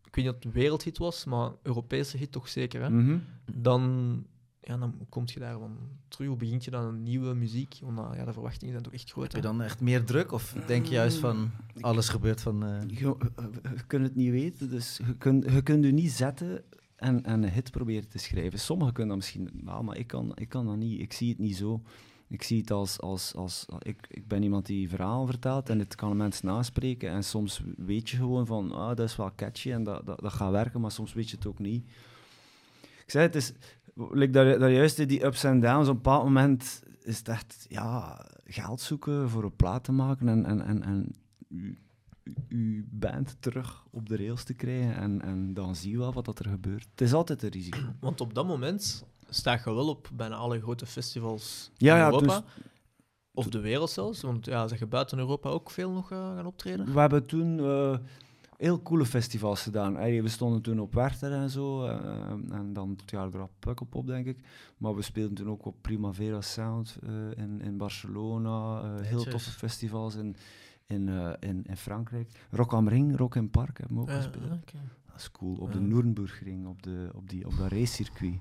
Speaker 1: Ik weet niet of het een wereldhit was, maar Europese hit toch zeker, hè.
Speaker 2: Mhm.
Speaker 1: Dan... Ja, dan kom je daar van terug. Hoe begint je dan een nieuwe muziek? Want uh, ja, de verwachtingen zijn toch echt groot,
Speaker 3: Heb je dan echt meer druk? Of denk je juist van alles gebeurt van... eh,
Speaker 2: Je, je- je kunt het niet weten, dus je kunt, je kunt je niet zetten en, en een hit proberen te schrijven. Sommigen kunnen dat misschien wel, maar ik kan, ik kan dat niet. Ik zie het niet zo. Ik zie het als... als, als ik, ik ben iemand die verhalen vertelt en het kan mensen naspreken. En soms weet je gewoon van, ah, dat is wel catchy en dat, dat, dat gaat werken, maar soms weet je het ook niet. Ik zei, het is... Like dat, dat juist die ups en downs, op een bepaald moment is het echt ja, geld zoeken voor een plaat te maken en, en, en, en uw band terug op de rails te krijgen en, en dan zie je wel wat dat er gebeurt. Het is altijd een risico.
Speaker 1: Want op dat moment sta je wel op bijna alle grote festivals
Speaker 2: Ja,
Speaker 1: in
Speaker 2: ja,
Speaker 1: Europa.
Speaker 2: dus-
Speaker 1: of de wereld zelfs. Want ja, zeg je buiten Europa ook veel nog eh, gaan optreden?
Speaker 2: We hebben toen eh, heel coole festivals gedaan. We stonden toen op Werther en zo, eh, en dan het jaar erop Pukkelpop, denk ik. Maar we speelden toen ook op Primavera Sound eh, in, in Barcelona, eh, heel toffe festivals in, in, eh, in, in Frankrijk. Rock am Ring, Rock in Park hebben we ook
Speaker 1: Ja,
Speaker 2: gespeeld.
Speaker 1: oké.
Speaker 2: Dat is cool. Op de. Nürnbergring, op, de, op, die, op dat racecircuit.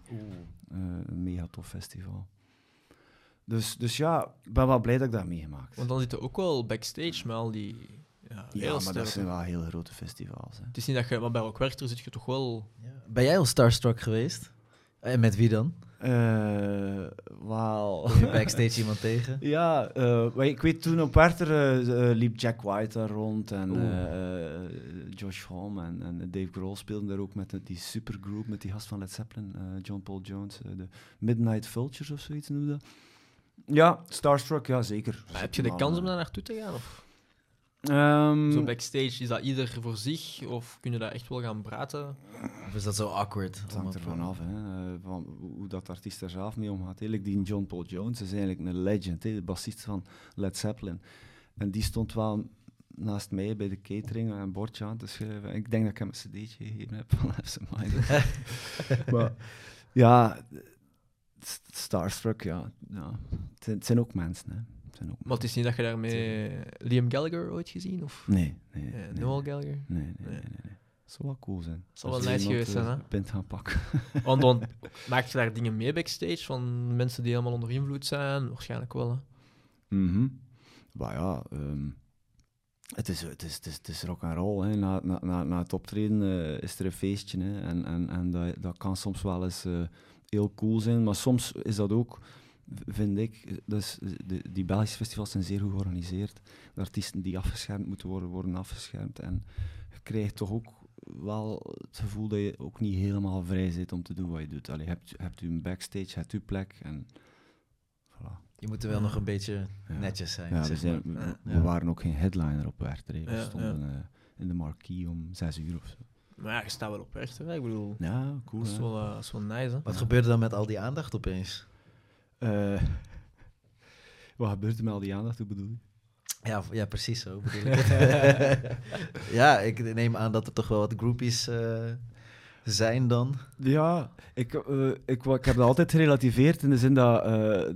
Speaker 2: Een mega tof festival. Dus, dus ja, ik ben wel blij dat ik dat heb meegemaakt.
Speaker 1: Want dan zit er ook wel backstage met al die... Ja,
Speaker 2: ja, maar dat zijn wel heel grote festivals. Hè.
Speaker 1: Het is niet dat je... Maar bij Rock Werchter zit je toch wel...
Speaker 3: Ben jij al starstruck geweest? En met wie dan?
Speaker 2: Eh, Wauw.
Speaker 3: Je backstage iemand tegen?
Speaker 2: Ja, eh, ik weet toen op Werther eh, eh, liep Jack White daar rond en Josh Homme en, en Dave Grohl speelden daar ook met die supergroup met die gast van Led Zeppelin, eh, John Paul Jones, de Midnight Vultures of zoiets noemde dat. Ja, Starstruck, ja zeker.
Speaker 1: Maar heb je de kans om daar naartoe te gaan? Of
Speaker 2: Ehm,
Speaker 1: zo backstage, is dat ieder voor zich? Of kun je dat echt wel gaan praten?
Speaker 3: Of is dat zo awkward?
Speaker 2: Het hangt ervan af, hè, eh, van hoe dat artiest er zelf mee omgaat. Eigenlijk die John Paul Jones is eigenlijk een legend, hè, de bassist van Led Zeppelin. En die stond wel naast mij bij de catering een bordje aan te schrijven. Ik denk dat ik hem een cd'tje gegeven heb van Absent Minded. maar ja, st- Starstruck, ja. ja. Het, zijn, het zijn ook mensen, hè. Zijn ook
Speaker 1: Maar het is niet dat je daarmee Liam Gallagher ooit gezien? Of
Speaker 2: Nee, nee,
Speaker 1: eh,
Speaker 2: nee.
Speaker 1: Noel Gallagher?
Speaker 2: Nee, nee, nee,
Speaker 1: Nee.
Speaker 2: zou wel cool zijn. Als
Speaker 1: wel nice geweest zijn,
Speaker 2: eh,
Speaker 1: hè?
Speaker 2: pint gaan pakken.
Speaker 1: Want dan maak je daar dingen mee backstage van mensen die helemaal onder invloed zijn? Waarschijnlijk wel, hè?
Speaker 2: Mhm. Maar ja, ehm, het, is, het, is, het, is, het is rock and roll. Hè. Na, na, na, na het optreden eh, is er een feestje. Hè. En, en, en dat, dat kan soms wel eens heel cool zijn. Maar soms is dat ook, vind ik, dus de, die Belgische festivals zijn zeer goed georganiseerd. De artiesten die afgeschermd moeten worden, worden afgeschermd. En je krijgt toch ook wel het gevoel dat je ook niet helemaal vrij zit om te doen wat je doet. Allee, je hebt, hebt je backstage, je hebt je plek. En voilà.
Speaker 3: Je moet er wel nog een beetje
Speaker 2: Ja.
Speaker 3: netjes zijn.
Speaker 2: Ja, we,
Speaker 3: zeg
Speaker 2: zijn,
Speaker 3: maar.
Speaker 2: we,
Speaker 3: Ja.
Speaker 2: we waren ook geen headliner op Werchter. We
Speaker 1: Ja,
Speaker 2: stonden eh, in de marquee om zes uur of zo.
Speaker 1: Maar ja, je staat wel op hè? Ik bedoel,
Speaker 2: Ja, cool.
Speaker 1: dat is wel, dat is wel nice, hè?
Speaker 3: Wat gebeurde dan met al die aandacht opeens?
Speaker 2: Eh, wat gebeurt er met al die aandacht, hoe bedoel je?
Speaker 3: Ja, ja precies zo bedoel ik ja, ik neem aan dat er toch wel wat groupies eh, zijn dan.
Speaker 2: Ja, ik, eh, ik, ik heb dat altijd gerelativeerd in de zin dat,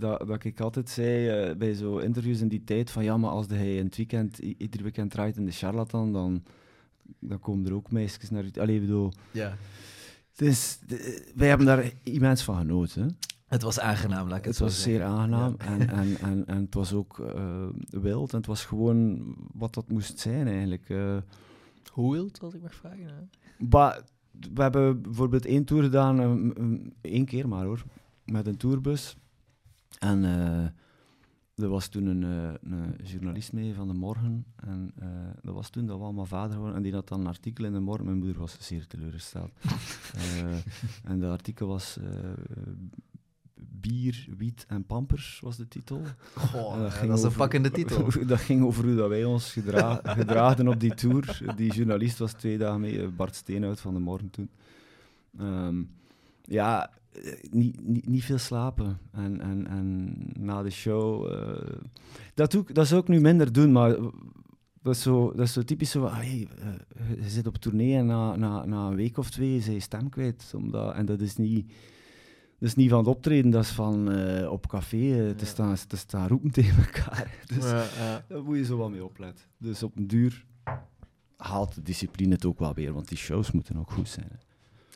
Speaker 2: dat, dat ik altijd zei bij zo interviews in die tijd van ja, maar als hij in het weekend, ieder weekend draait in de charlatan, dan, dan komen er ook meisjes naar u. Allee, bedoel,
Speaker 3: Ja.
Speaker 2: de- wij hebben daar immens van genoten. hè.
Speaker 3: Het was aangenaam, laat ik het,
Speaker 2: Het
Speaker 3: zo
Speaker 2: was
Speaker 3: zeggen.
Speaker 2: zeer aangenaam
Speaker 3: Ja.
Speaker 2: en, en, en, en het was ook eh, wild en het was gewoon wat dat moest zijn eigenlijk. eh.
Speaker 1: Hoe wild, als ik mag vragen? Hè?
Speaker 2: maar we hebben bijvoorbeeld één tour gedaan, een- een- één keer maar hoor, met een tourbus. En eh, er was toen een, eh, een journalist mee van de Morgen. En eh, dat was toen dat we allemaal vader geworden. En die had dan een artikel in de Morgen. Mijn moeder was zeer teleurgesteld. Eh, en dat artikel was... Bier, Wiet en Pampers was de titel.
Speaker 3: Goh, dat, is een
Speaker 2: over-
Speaker 3: pakkende titel.
Speaker 2: dat ging over hoe dat wij ons gedra gedraagden op die tour. Die journalist was twee dagen mee, eh, Bart Steenhout van de Morgen toen. Ehm, ja, eh, niet, niet, niet veel slapen. En, en, en na de show... eh, dat, doe ik, dat zou ik nu minder doen, maar... Dat is, zo, dat is zo typisch zo ah, hey, je zit op tournee en na, na, na een week of twee is je stem kwijt. Omdat, en dat is niet... Dat is niet van het optreden, dat is van eh, op café eh, te,
Speaker 3: Ja.
Speaker 2: staan, te staan roepen tegen elkaar. Dus
Speaker 1: Ja, ja.
Speaker 2: daar moet je zo wel mee opletten. Dus op een duur haalt de discipline het ook wel weer, want die shows moeten ook goed zijn. hè.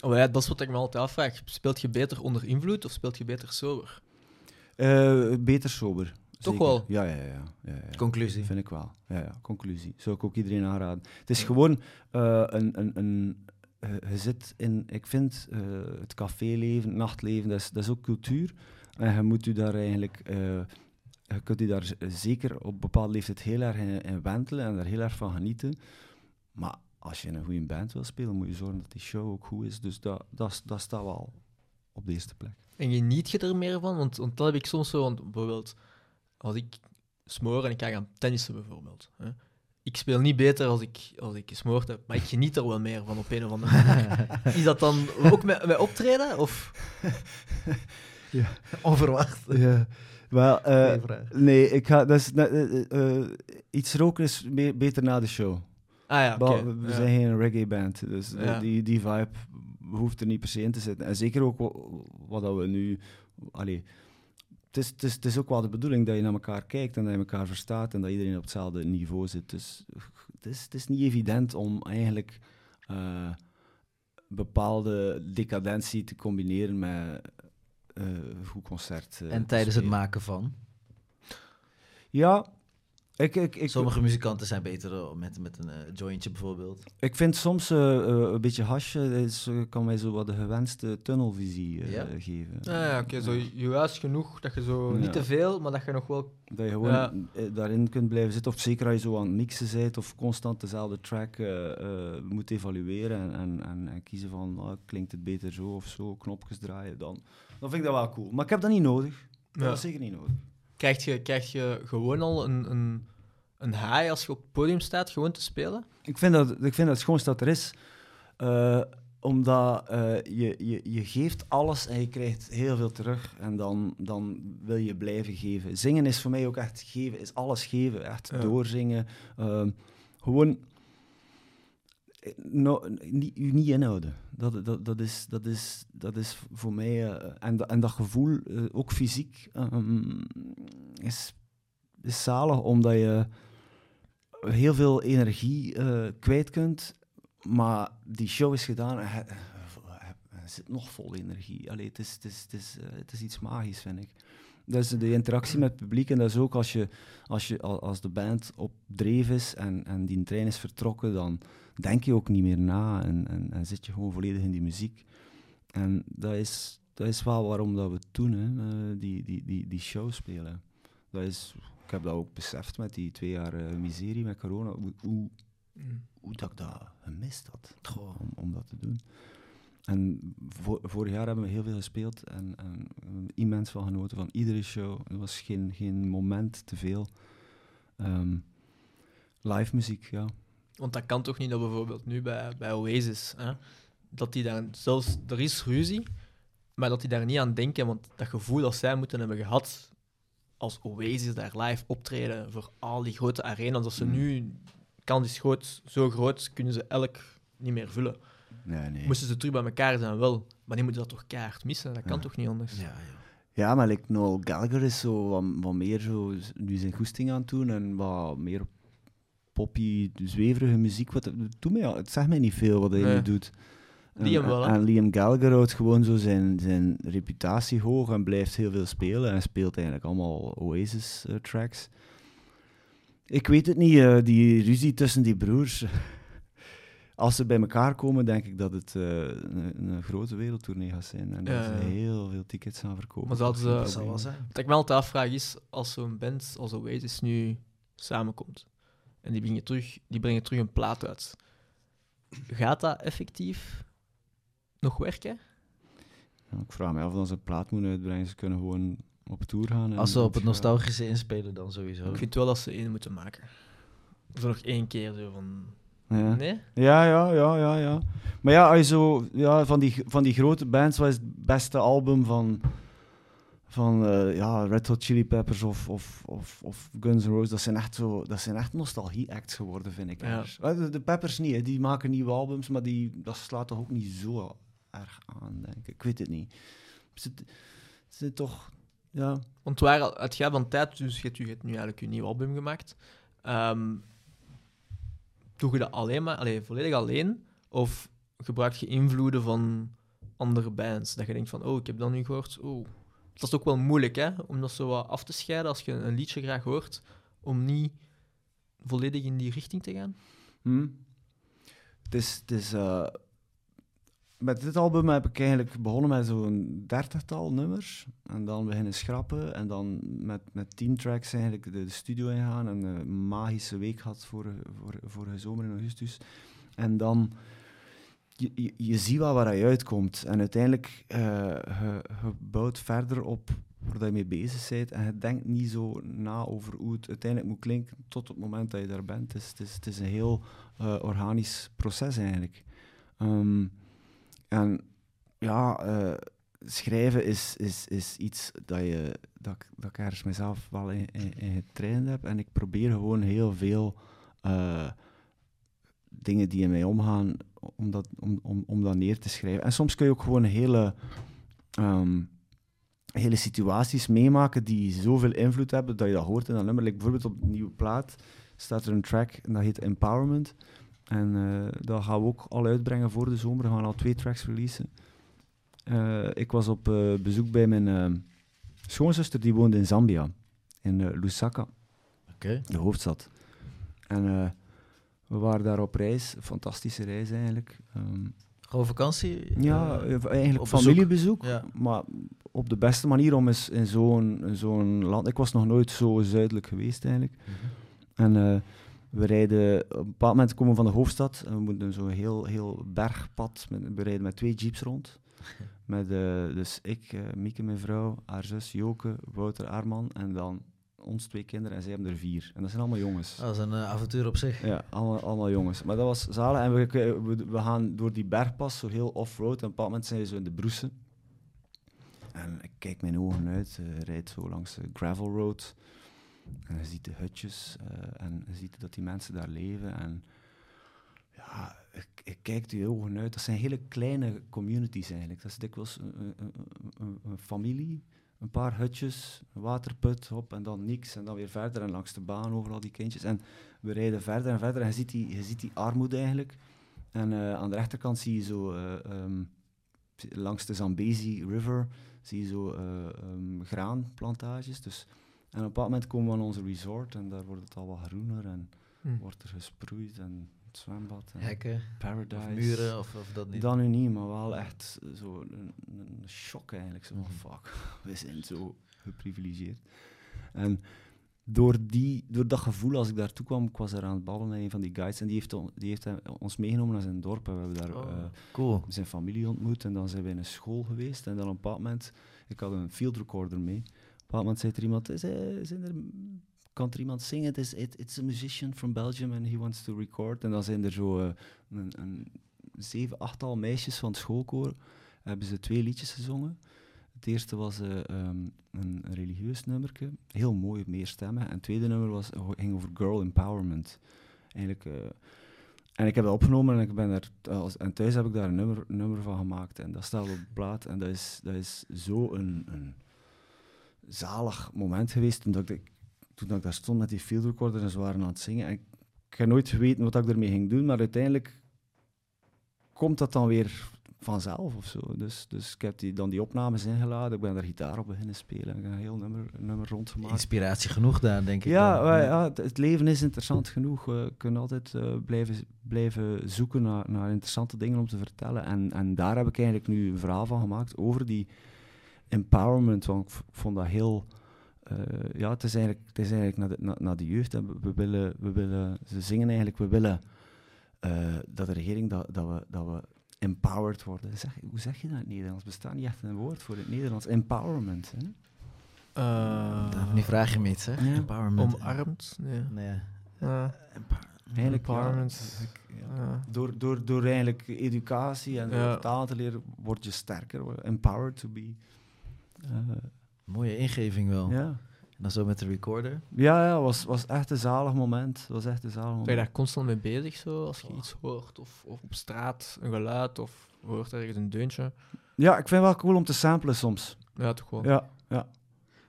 Speaker 1: Oh ja, dat is wat ik me altijd afvraag. Speelt je beter onder invloed of speelt je beter sober?
Speaker 2: Eh, beter sober.
Speaker 1: Toch
Speaker 2: zeker.
Speaker 1: wel?
Speaker 2: Ja, ja, ja. ja, ja, ja.
Speaker 3: Conclusie.
Speaker 2: Vind ik wel. Ja, ja, conclusie. Zou ik ook iedereen aanraden. Het is gewoon eh, een... een, een je zit in... Ik vind eh, het caféleven, het nachtleven, dat is, dat is ook cultuur. En je moet u daar eigenlijk... eh, je kunt u daar zeker op bepaalde leeftijd heel erg in, in wentelen en daar heel erg van genieten. Maar als je een goede band wil spelen, moet je zorgen dat die show ook goed is. Dus dat, dat, dat staat wel op de eerste plek.
Speaker 1: En geniet je er meer van? Want, want dat heb ik soms zo, bijvoorbeeld als ik smoor en ik ga gaan tennissen bijvoorbeeld. Hè. Ik speel niet beter als ik, als ik gesmoord heb, maar ik geniet er wel meer van op een of andere manier. Is dat dan ook met, met optreden? Of?
Speaker 3: Onverwacht.
Speaker 2: Ja, wel, eh, nee, ik ga, dat is, net, eh, eh, iets roken is me- beter na de show.
Speaker 1: Ah ja,
Speaker 2: we we
Speaker 1: Ja.
Speaker 2: zijn geen reggae band, dus
Speaker 1: Ja.
Speaker 2: die, die vibe hoeft er niet per se in te zitten. En zeker ook wa- wat dat we nu... Allee, het, is, het, is, het is ook wel de bedoeling dat je naar elkaar kijkt en dat je elkaar verstaat en dat iedereen op hetzelfde niveau zit. Dus het is, het is niet evident om eigenlijk eh, bepaalde decadentie te combineren met eh, een goed concert. eh,
Speaker 3: En tijdens het maken van.
Speaker 2: Ja, ik, ik, ik,
Speaker 3: Sommige muzikanten zijn beter eh, met, met een eh, jointje bijvoorbeeld.
Speaker 2: ik vind soms eh, eh, een beetje hasje is, kan mij zo wat de gewenste tunnelvisie eh,
Speaker 3: Ja?
Speaker 2: geven.
Speaker 1: Ah ja, oké, zo juist genoeg dat je zo
Speaker 2: Ja.
Speaker 1: niet te veel, maar dat je nog wel.
Speaker 2: Dat je gewoon
Speaker 1: Ja.
Speaker 2: daarin kunt blijven zitten. Of zeker als je zo aan het mixen bent of constant dezelfde track moet evalueren en, en, en, en kiezen van ah, klinkt het beter zo of zo, knopjes draaien, dan, dan vind ik dat wel cool. Maar ik heb dat niet nodig. Dat is zeker niet nodig.
Speaker 1: Krijg je, krijg je gewoon al een, een, een high als je op het podium staat, gewoon te spelen?
Speaker 2: Ik vind dat, ik vind dat het schoonste dat er is. Eh, omdat eh, je, je, je geeft alles en je krijgt heel veel terug. En dan, dan wil je blijven geven. Zingen is voor mij ook echt geven, is alles geven. Echt
Speaker 1: Ja.
Speaker 2: doorzingen. Ehm, gewoon eh, no, niet, je niet inhouden. Dat, dat, dat, is, dat, is, dat is voor mij... eh, en, en dat gevoel, eh, ook fysiek, ehm, is, is zalig. Omdat je heel veel energie eh, kwijt kunt. Maar die show is gedaan en hij, zit nog vol energie. Allee, het, is, het, is, het, is, het is iets magisch, vind ik. Dat is de interactie met het publiek. En dat is ook als, je, als, je, al- als de band op dreef is en, en die trein is vertrokken, dan denk je ook niet meer na en, en, en zit je gewoon volledig in die muziek. En dat is, dat is wel waarom dat we het doen, hè, eh, die, die, die, die show spelen. Dat is, ik heb dat ook beseft met die twee jaar eh, miserie met corona, hoe, hoe, hoe dat ik dat gemist had om, om dat te doen. En vo- vorig jaar hebben we heel veel gespeeld en, en immens van genoten van iedere show. Er was geen, geen moment te veel. Ehm, live muziek, ja.
Speaker 1: Want dat kan toch niet dat bijvoorbeeld nu bij, bij Oasis, hè, dat die daar zelfs, er is ruzie, maar dat die daar niet aan denken, want dat gevoel dat zij moeten hebben gehad als Oasis daar live optreden voor al die grote arena's, dat ze
Speaker 2: Mm.
Speaker 1: nu, kan is groot, zo groot, kunnen ze elk niet meer vullen.
Speaker 2: Nee, nee.
Speaker 1: Moesten ze terug bij elkaar zijn, wel, maar die moeten dat toch keihard missen, dat kan
Speaker 2: Ja.
Speaker 1: toch niet anders?
Speaker 3: Ja, ja.
Speaker 2: Ja, maar like Noel Gallagher is zo wat, wat meer zo, nu zijn goesting aan het doen en wat meer poppy, zweverige muziek. Wat, doe mij, het zegt mij niet veel wat hij
Speaker 1: Nee.
Speaker 2: nu doet. En-
Speaker 1: Liam wel?
Speaker 2: En Liam Gallagher houdt gewoon zo zijn, zijn reputatie hoog en blijft heel veel spelen. En speelt eigenlijk allemaal Oasis-tracks. ik weet het niet, eh, die ruzie tussen die broers. Als ze bij elkaar komen, denk ik dat het eh, een, een grote wereldtournee gaat zijn. En dat
Speaker 1: Ja,
Speaker 2: ze heel veel tickets gaan verkopen.
Speaker 1: Maar ze-
Speaker 2: Geen
Speaker 3: Dat zal wel zijn.
Speaker 1: Wat ik me altijd afvraag is, als zo'n band als Oasis nu samenkomt en die brengen terug, die brengen terug een plaat uit, gaat dat effectief nog werken?
Speaker 2: Ja, ik vraag me af of ze een plaat moeten uitbrengen. Ze kunnen gewoon op tour gaan. en-
Speaker 3: Als ze op het
Speaker 2: ja.
Speaker 3: nostalgische inspelen, dan sowieso.
Speaker 1: Ik vind wel dat ze één moeten maken. Zo nog één keer zo van...
Speaker 2: Ja.
Speaker 1: Nee?
Speaker 2: Ja, ja, ja, ja, ja. Maar ja, als je zo, ja, van, die, van die grote bands, wat is het beste album van, van eh, ja, Red Hot Chili Peppers of, of, of, of Guns N' Roses? Dat zijn echt, zo, dat zijn echt nostalgie-acts geworden, vind ik.
Speaker 1: Ja.
Speaker 2: Eh, De, de Peppers niet, hè. die maken nieuwe albums, maar die, dat slaat toch ook niet zo erg aan, denk ik. Ik weet het niet. Ze, zijn toch, ja...
Speaker 1: Want waar het gaat van tijd, dus je hebt, je hebt nu eigenlijk je nieuw album gemaakt. Ehm, doe je dat alleen maar, allee, volledig alleen? Of gebruik je invloeden van andere bands? Dat je denkt van, oh, ik heb dat nu gehoord. Oh. Dat is ook wel moeilijk, hè? Om dat zo af te scheiden als je een liedje graag hoort, om niet volledig in die richting te gaan.
Speaker 2: Hm. Het is, het is, eh, met dit album heb ik eigenlijk begonnen met zo'n dertigtal nummers. En dan beginnen schrappen. En dan met, met tien tracks eigenlijk de, de studio ingaan. En een magische week had vorige, vorige, vorige zomer in augustus. En dan... Je, je, je ziet wel waar je uitkomt. En uiteindelijk, eh je, verder op waar je mee bezig bent. En je denkt niet zo na over hoe het uiteindelijk moet klinken tot het moment dat je daar bent. Het is, het is, het is een heel eh, organisch proces eigenlijk. Ehm, en ja, eh, schrijven is, is, is iets dat, je, dat, dat ik ergens mezelf wel in getraind heb. En ik probeer gewoon heel veel eh, dingen die in mij omgaan, om dat, om, om, om dat neer te schrijven. En soms kun je ook gewoon hele, ehm, hele situaties meemaken die zoveel invloed hebben dat je dat hoort in dat nummer. Like bijvoorbeeld op de nieuwe plaat staat er een track en dat heet Empowerment. En eh, dat gaan we ook al uitbrengen voor de zomer. We gaan al twee tracks releasen. Eh, ik was op eh, bezoek bij mijn schoonzuster, die woonde in Zambia. In Lusaka, de hoofdstad. En we waren daar op reis. Fantastische reis eigenlijk. Ehm,
Speaker 3: Gewoon vakantie?
Speaker 2: ja, eigenlijk familiebezoek.
Speaker 3: Ja.
Speaker 2: Maar op de beste manier om eens in zo'n land... Ik was nog nooit zo zuidelijk geweest eigenlijk.
Speaker 3: mhm.
Speaker 2: En we rijden, op een bepaald moment komen we van de hoofdstad en we moeten zo'n heel, heel bergpad, met, we rijden met twee jeeps rond. Met, eh, dus ik, eh, Mieke, mijn vrouw, haar zus Joke, Wouter, Arman en dan ons twee kinderen en zij hebben er vier. En dat zijn allemaal jongens.
Speaker 3: Dat is een eh, avontuur op zich.
Speaker 2: Ja, allemaal, allemaal jongens. Maar dat was zalig. En we, we, we gaan door die bergpas, zo heel off-road. En op een bepaald moment zijn we zo in de broesen. En ik kijk mijn ogen uit, eh rijd zo langs de gravel road. En je ziet de hutjes eh, en je ziet dat die mensen daar leven. En ja, ik, kijk die ogen uit. Dat zijn hele kleine communities eigenlijk. Dat is dikwijls een, een, familie, een paar hutjes, een waterput, hop, en dan niks. En dan weer verder en langs de baan overal die kindjes. En we rijden verder en verder en je ziet die, je ziet die armoede eigenlijk. En eh, aan de rechterkant zie je zo, eh, ehm, langs de Zambezi River, zie je zo eh, ehm, graanplantages. Dus, en op een bepaald moment komen we aan onze resort en daar wordt het al wat groener en
Speaker 1: Hm.
Speaker 2: wordt er gesproeid en het zwembad en
Speaker 3: Hekken,
Speaker 2: paradise.
Speaker 3: of muren, of, of dat niet.
Speaker 2: Dan nu niet, maar wel echt zo een, een shock eigenlijk. Zo van,
Speaker 3: Mhm.
Speaker 2: fuck, we zijn zo geprivilegeerd. En door, die, door dat gevoel, als ik daartoe kwam, ik was daar aan het ballen met een van die guides en die heeft, on- die heeft hem- ons meegenomen naar zijn dorp en we hebben daar
Speaker 3: Oh,
Speaker 2: eh,
Speaker 3: cool.
Speaker 2: zijn familie ontmoet en dan zijn we in een school geweest en dan op een bepaald moment, ik had een field recorder mee, bepaald moment zei er iemand, is, er- zijn er, kan er iemand zingen? Het is, it, it's a musician from Belgium and he wants to record. En dan zijn er zo eh, zeven, achttal meisjes van het schoolkoor, hebben ze twee liedjes gezongen. Het eerste was eh, ehm, een religieus nummerke, heel mooi, meer stemmen. En het tweede nummer was, ging over girl empowerment. Eigenlijk... eh, en ik heb dat opgenomen en, ik ben er, en thuis heb ik daar een nummer, nummer van gemaakt. En dat staat op de plaat. En dat is, dat is zo een, een zalig moment geweest toen, dat ik, toen ik daar stond met die field recorder en ze waren aan het zingen. En ik, ik heb nooit geweten wat ik ermee ging doen, maar uiteindelijk komt dat dan weer vanzelf of zo. Dus, dus ik heb die, dan die opnames ingeladen, ik ben daar gitaar op beginnen spelen en ik heb een heel nummer, nummer rondgemaakt.
Speaker 3: Inspiratie genoeg daar, denk ik.
Speaker 2: Ja, ja, het, het leven is interessant genoeg. We kunnen altijd eh, blijven, blijven zoeken naar, naar interessante dingen om te vertellen. En, en daar heb ik eigenlijk nu een verhaal van gemaakt over die empowerment. Want ik vond dat heel... eh, ja, het is eigenlijk, het is eigenlijk naar, de, naar, naar de jeugd. hè. We, we willen, we willen, ze zingen eigenlijk, we willen eh, dat de regering, dat, dat, we, dat we empowered worden. Zeg, hoe zeg je dat in het Nederlands? Bestaat niet echt een woord voor het Nederlands. Empowerment. Hè?
Speaker 1: Eh,
Speaker 3: nu vraag je me iets, hè?
Speaker 2: Ja.
Speaker 3: Empowerment.
Speaker 1: Omarmd? Nee.
Speaker 3: Nee.
Speaker 1: Eh,
Speaker 2: Eigenlijk, ja,
Speaker 1: Empowerment.
Speaker 2: ja. Door, door, door eigenlijk educatie en
Speaker 1: Ja.
Speaker 2: taal te leren, word je sterker. Empowered to be. Eh,
Speaker 3: Mooie ingeving wel.
Speaker 2: ja.
Speaker 3: En dan zo met de recorder.
Speaker 2: Ja, ja, was, was echt een zalig moment. was echt een zalig
Speaker 1: Ben je
Speaker 2: moment.
Speaker 1: daar constant mee bezig, zo, als je iets hoort? Of, of op straat een geluid, of hoort ergens een deuntje?
Speaker 2: Ja, ik vind het wel cool om te samplen soms.
Speaker 1: Ja, toch wel.
Speaker 2: Ja, ja.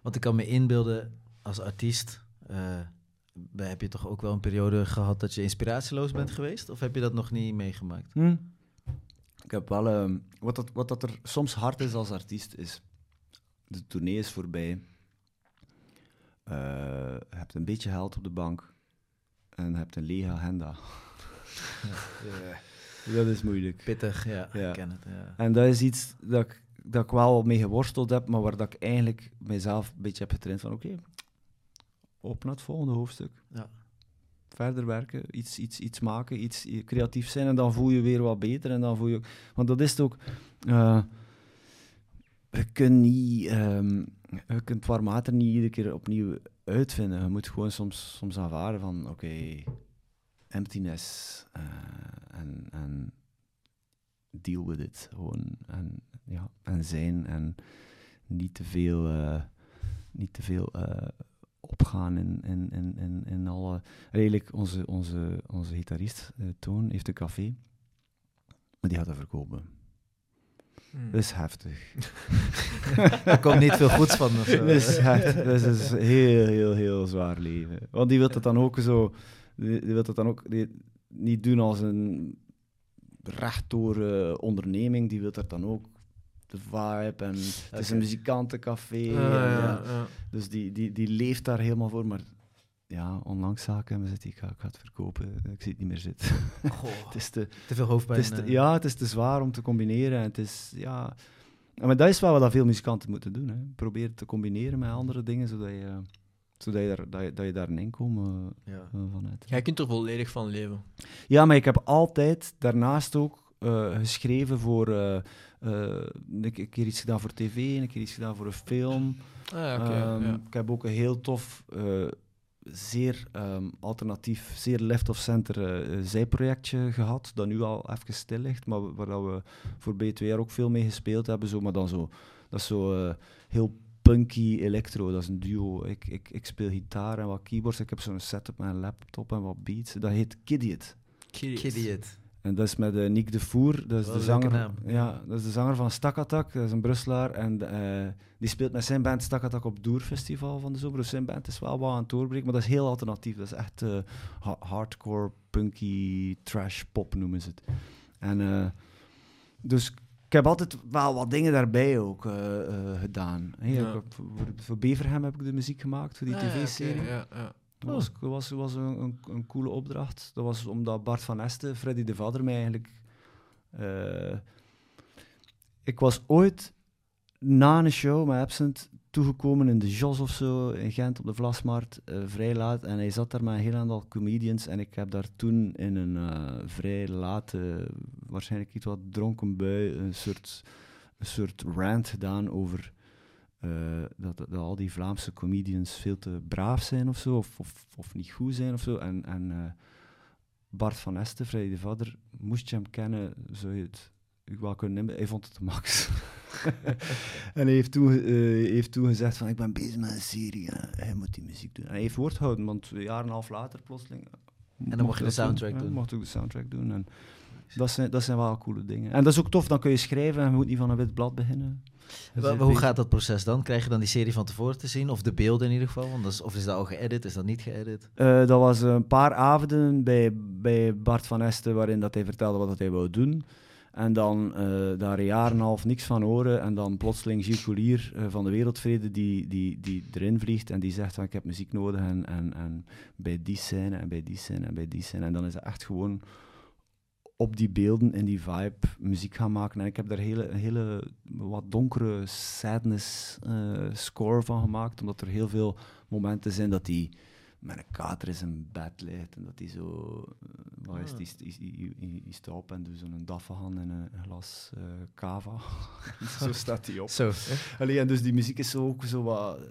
Speaker 3: Want ik kan me inbeelden, als artiest... eh, heb je toch ook wel een periode gehad dat je inspiratieloos bent geweest? Of heb je dat nog niet meegemaakt?
Speaker 2: Hm. Ik heb wel... ehm, wat, dat, wat dat er soms hard is als artiest, is... De tournee is voorbij. Je hebt een beetje geld op de bank. En je hebt een lege agenda. Dat is moeilijk.
Speaker 3: Pittig, ja,
Speaker 2: Ja.
Speaker 3: ik ken het. Ja.
Speaker 2: En dat is iets dat ik, dat ik wel mee geworsteld heb, maar waar dat ik eigenlijk mijzelf een beetje heb getraind van oké, op naar het volgende hoofdstuk.
Speaker 3: Ja.
Speaker 2: Verder werken, iets, iets, iets maken, iets creatief zijn en dan voel je weer wat beter en dan voel je ook... Want dat is het ook... eh, je kunt niet... ehm, je kunt warm niet iedere keer opnieuw uitvinden. Je moet gewoon soms, soms aanvaarden van oké, emptiness eh, en... deal with it. Gewoon en, ja, en zijn en niet te veel, eh, niet te veel eh, opgaan in, in, in, in, in alle. Redelijk, onze, onze, onze gitarist, Toon, heeft een café, maar die gaat dat verkopen.
Speaker 1: Hm.
Speaker 2: Dat is heftig.
Speaker 3: Er komt niet veel goeds van. Of zo.
Speaker 2: Dat is echt, dat is een heel, heel, heel zwaar leven. Want die wil het dan ook zo, die, wil het dan ook niet doen als een rechtdoor eh, onderneming, die wil dat dan ook de vibe en het is een muzikantencafé.
Speaker 1: Ah,
Speaker 2: en,
Speaker 1: ja.
Speaker 2: Dus die, die, die leeft daar helemaal voor, maar ja, onlangs ik hem zitten, ik ga, ik ga het verkopen, ik zie het niet meer zitten.
Speaker 3: Goh,
Speaker 2: het is te,
Speaker 3: te veel hoofdpijn.
Speaker 2: het is te-
Speaker 3: eh.
Speaker 2: ja, het is te zwaar om te combineren. En het is, ja... Maar dat is wel wat veel muzikanten moeten doen. Hè. Probeer het te combineren met andere dingen, zodat je, zodat je, daar, dat je, dat je daar een inkomen
Speaker 3: Ja.
Speaker 2: eh, van hebt.
Speaker 1: Jij kunt er volledig van leven.
Speaker 2: Ja, maar ik heb altijd daarnaast ook eh, geschreven voor... eh, eh, een, een keer iets gedaan voor tv, een keer iets gedaan voor een film.
Speaker 1: Ah, ja, oké.
Speaker 2: Ehm,
Speaker 1: ja.
Speaker 2: Ik heb ook een heel tof, eh, zeer ehm, alternatief, zeer left of center eh, zijprojectje gehad, dat nu al even stil ligt, maar waar we voor B2R ook veel mee gespeeld hebben. Zo, maar dan zo, dat is zo eh, heel punky electro, dat is een duo. Ik, ik, ik speel gitaar en wat keyboards, ik heb zo'n setup met een laptop en wat beats. Dat heet Kidiot.
Speaker 3: Kidiot.
Speaker 2: En dat is met eh, Nick de Voer, dat is
Speaker 3: Wel
Speaker 2: de zanger,
Speaker 3: naam.
Speaker 2: ja, dat is de zanger van Stakkatak, dat is een Brusselaar. En eh, die speelt met zijn band Stakkatak op het Doer Festival van de zomer. Dus zijn band is wel wat aan het doorbreken, maar dat is heel alternatief. Dat is echt eh, ha- hardcore, punky, trash pop noemen ze het. En dus ik heb altijd wel wat dingen daarbij ook gedaan. Hey,
Speaker 1: Ja.
Speaker 2: voor, voor Beverham heb ik de muziek gemaakt, voor die
Speaker 1: Ah,
Speaker 2: tv-serie.
Speaker 1: ja, ja.
Speaker 2: Dat was, was, was een, een, een coole opdracht. Dat was omdat Bart van Este, Freddy de Vader, mij eigenlijk... eh, ik was ooit na een show met Absent toegekomen in de Jos of zo, in Gent op de Vlasmarkt, eh, vrij laat. En hij zat daar met een heel aantal comedians. En ik heb daar toen in een eh, vrij late, waarschijnlijk iets wat dronken bui, een soort, een soort rant gedaan over eh, dat, dat al die Vlaamse comedians veel te braaf zijn of zo, of, of, of niet goed zijn of zo. En, en eh, Bart van Este, Freddy de Vader, moest je hem kennen, zou je het wel kunnen nemen. Hij vond het de max. en hij heeft toen, eh, heeft toen gezegd van, ik ben bezig met een serie, hij moet die muziek doen. En hij heeft woord gehouden, want een jaar en een half later plotseling...
Speaker 3: En dan mocht je de
Speaker 2: dat doen.
Speaker 3: soundtrack
Speaker 2: Ja,
Speaker 3: doen.
Speaker 2: mocht ook de soundtrack doen. En dat, zijn, dat zijn wel coole dingen. En dat is ook tof, dan kun je schrijven en je moet niet van een wit blad beginnen. Dus
Speaker 3: hoe gaat dat proces dan? Krijg je dan die serie van tevoren te zien? Of de beelden in ieder geval? Want dat is, of is dat al geëdit? Is dat niet geëdit?
Speaker 2: Eh, dat was een paar avonden bij, bij Bart van Este waarin dat hij vertelde wat dat hij wou doen. En dan eh, daar een jaar en een half niks van horen. En dan plotseling Gilles Collier eh, van de Wereldvrede die, die, die erin vliegt en die zegt van ik heb muziek nodig en, en, en bij die scène en bij die scène en bij die scène. En dan is het echt gewoon op die beelden in die vibe muziek gaan maken. En ik heb daar hele, een hele wat donkere sadness eh, score van gemaakt, omdat er heel veel momenten zijn dat die met een kater in zijn bed ligt en dat hij zo, uh, wat is
Speaker 3: Ah.
Speaker 2: die, die, die, die, die staat op en doet zo'n daffahan in een glas eh, cava. zo staat hij op.
Speaker 3: Zo.
Speaker 2: Allee, en dus die muziek is zo ook zo wat eh,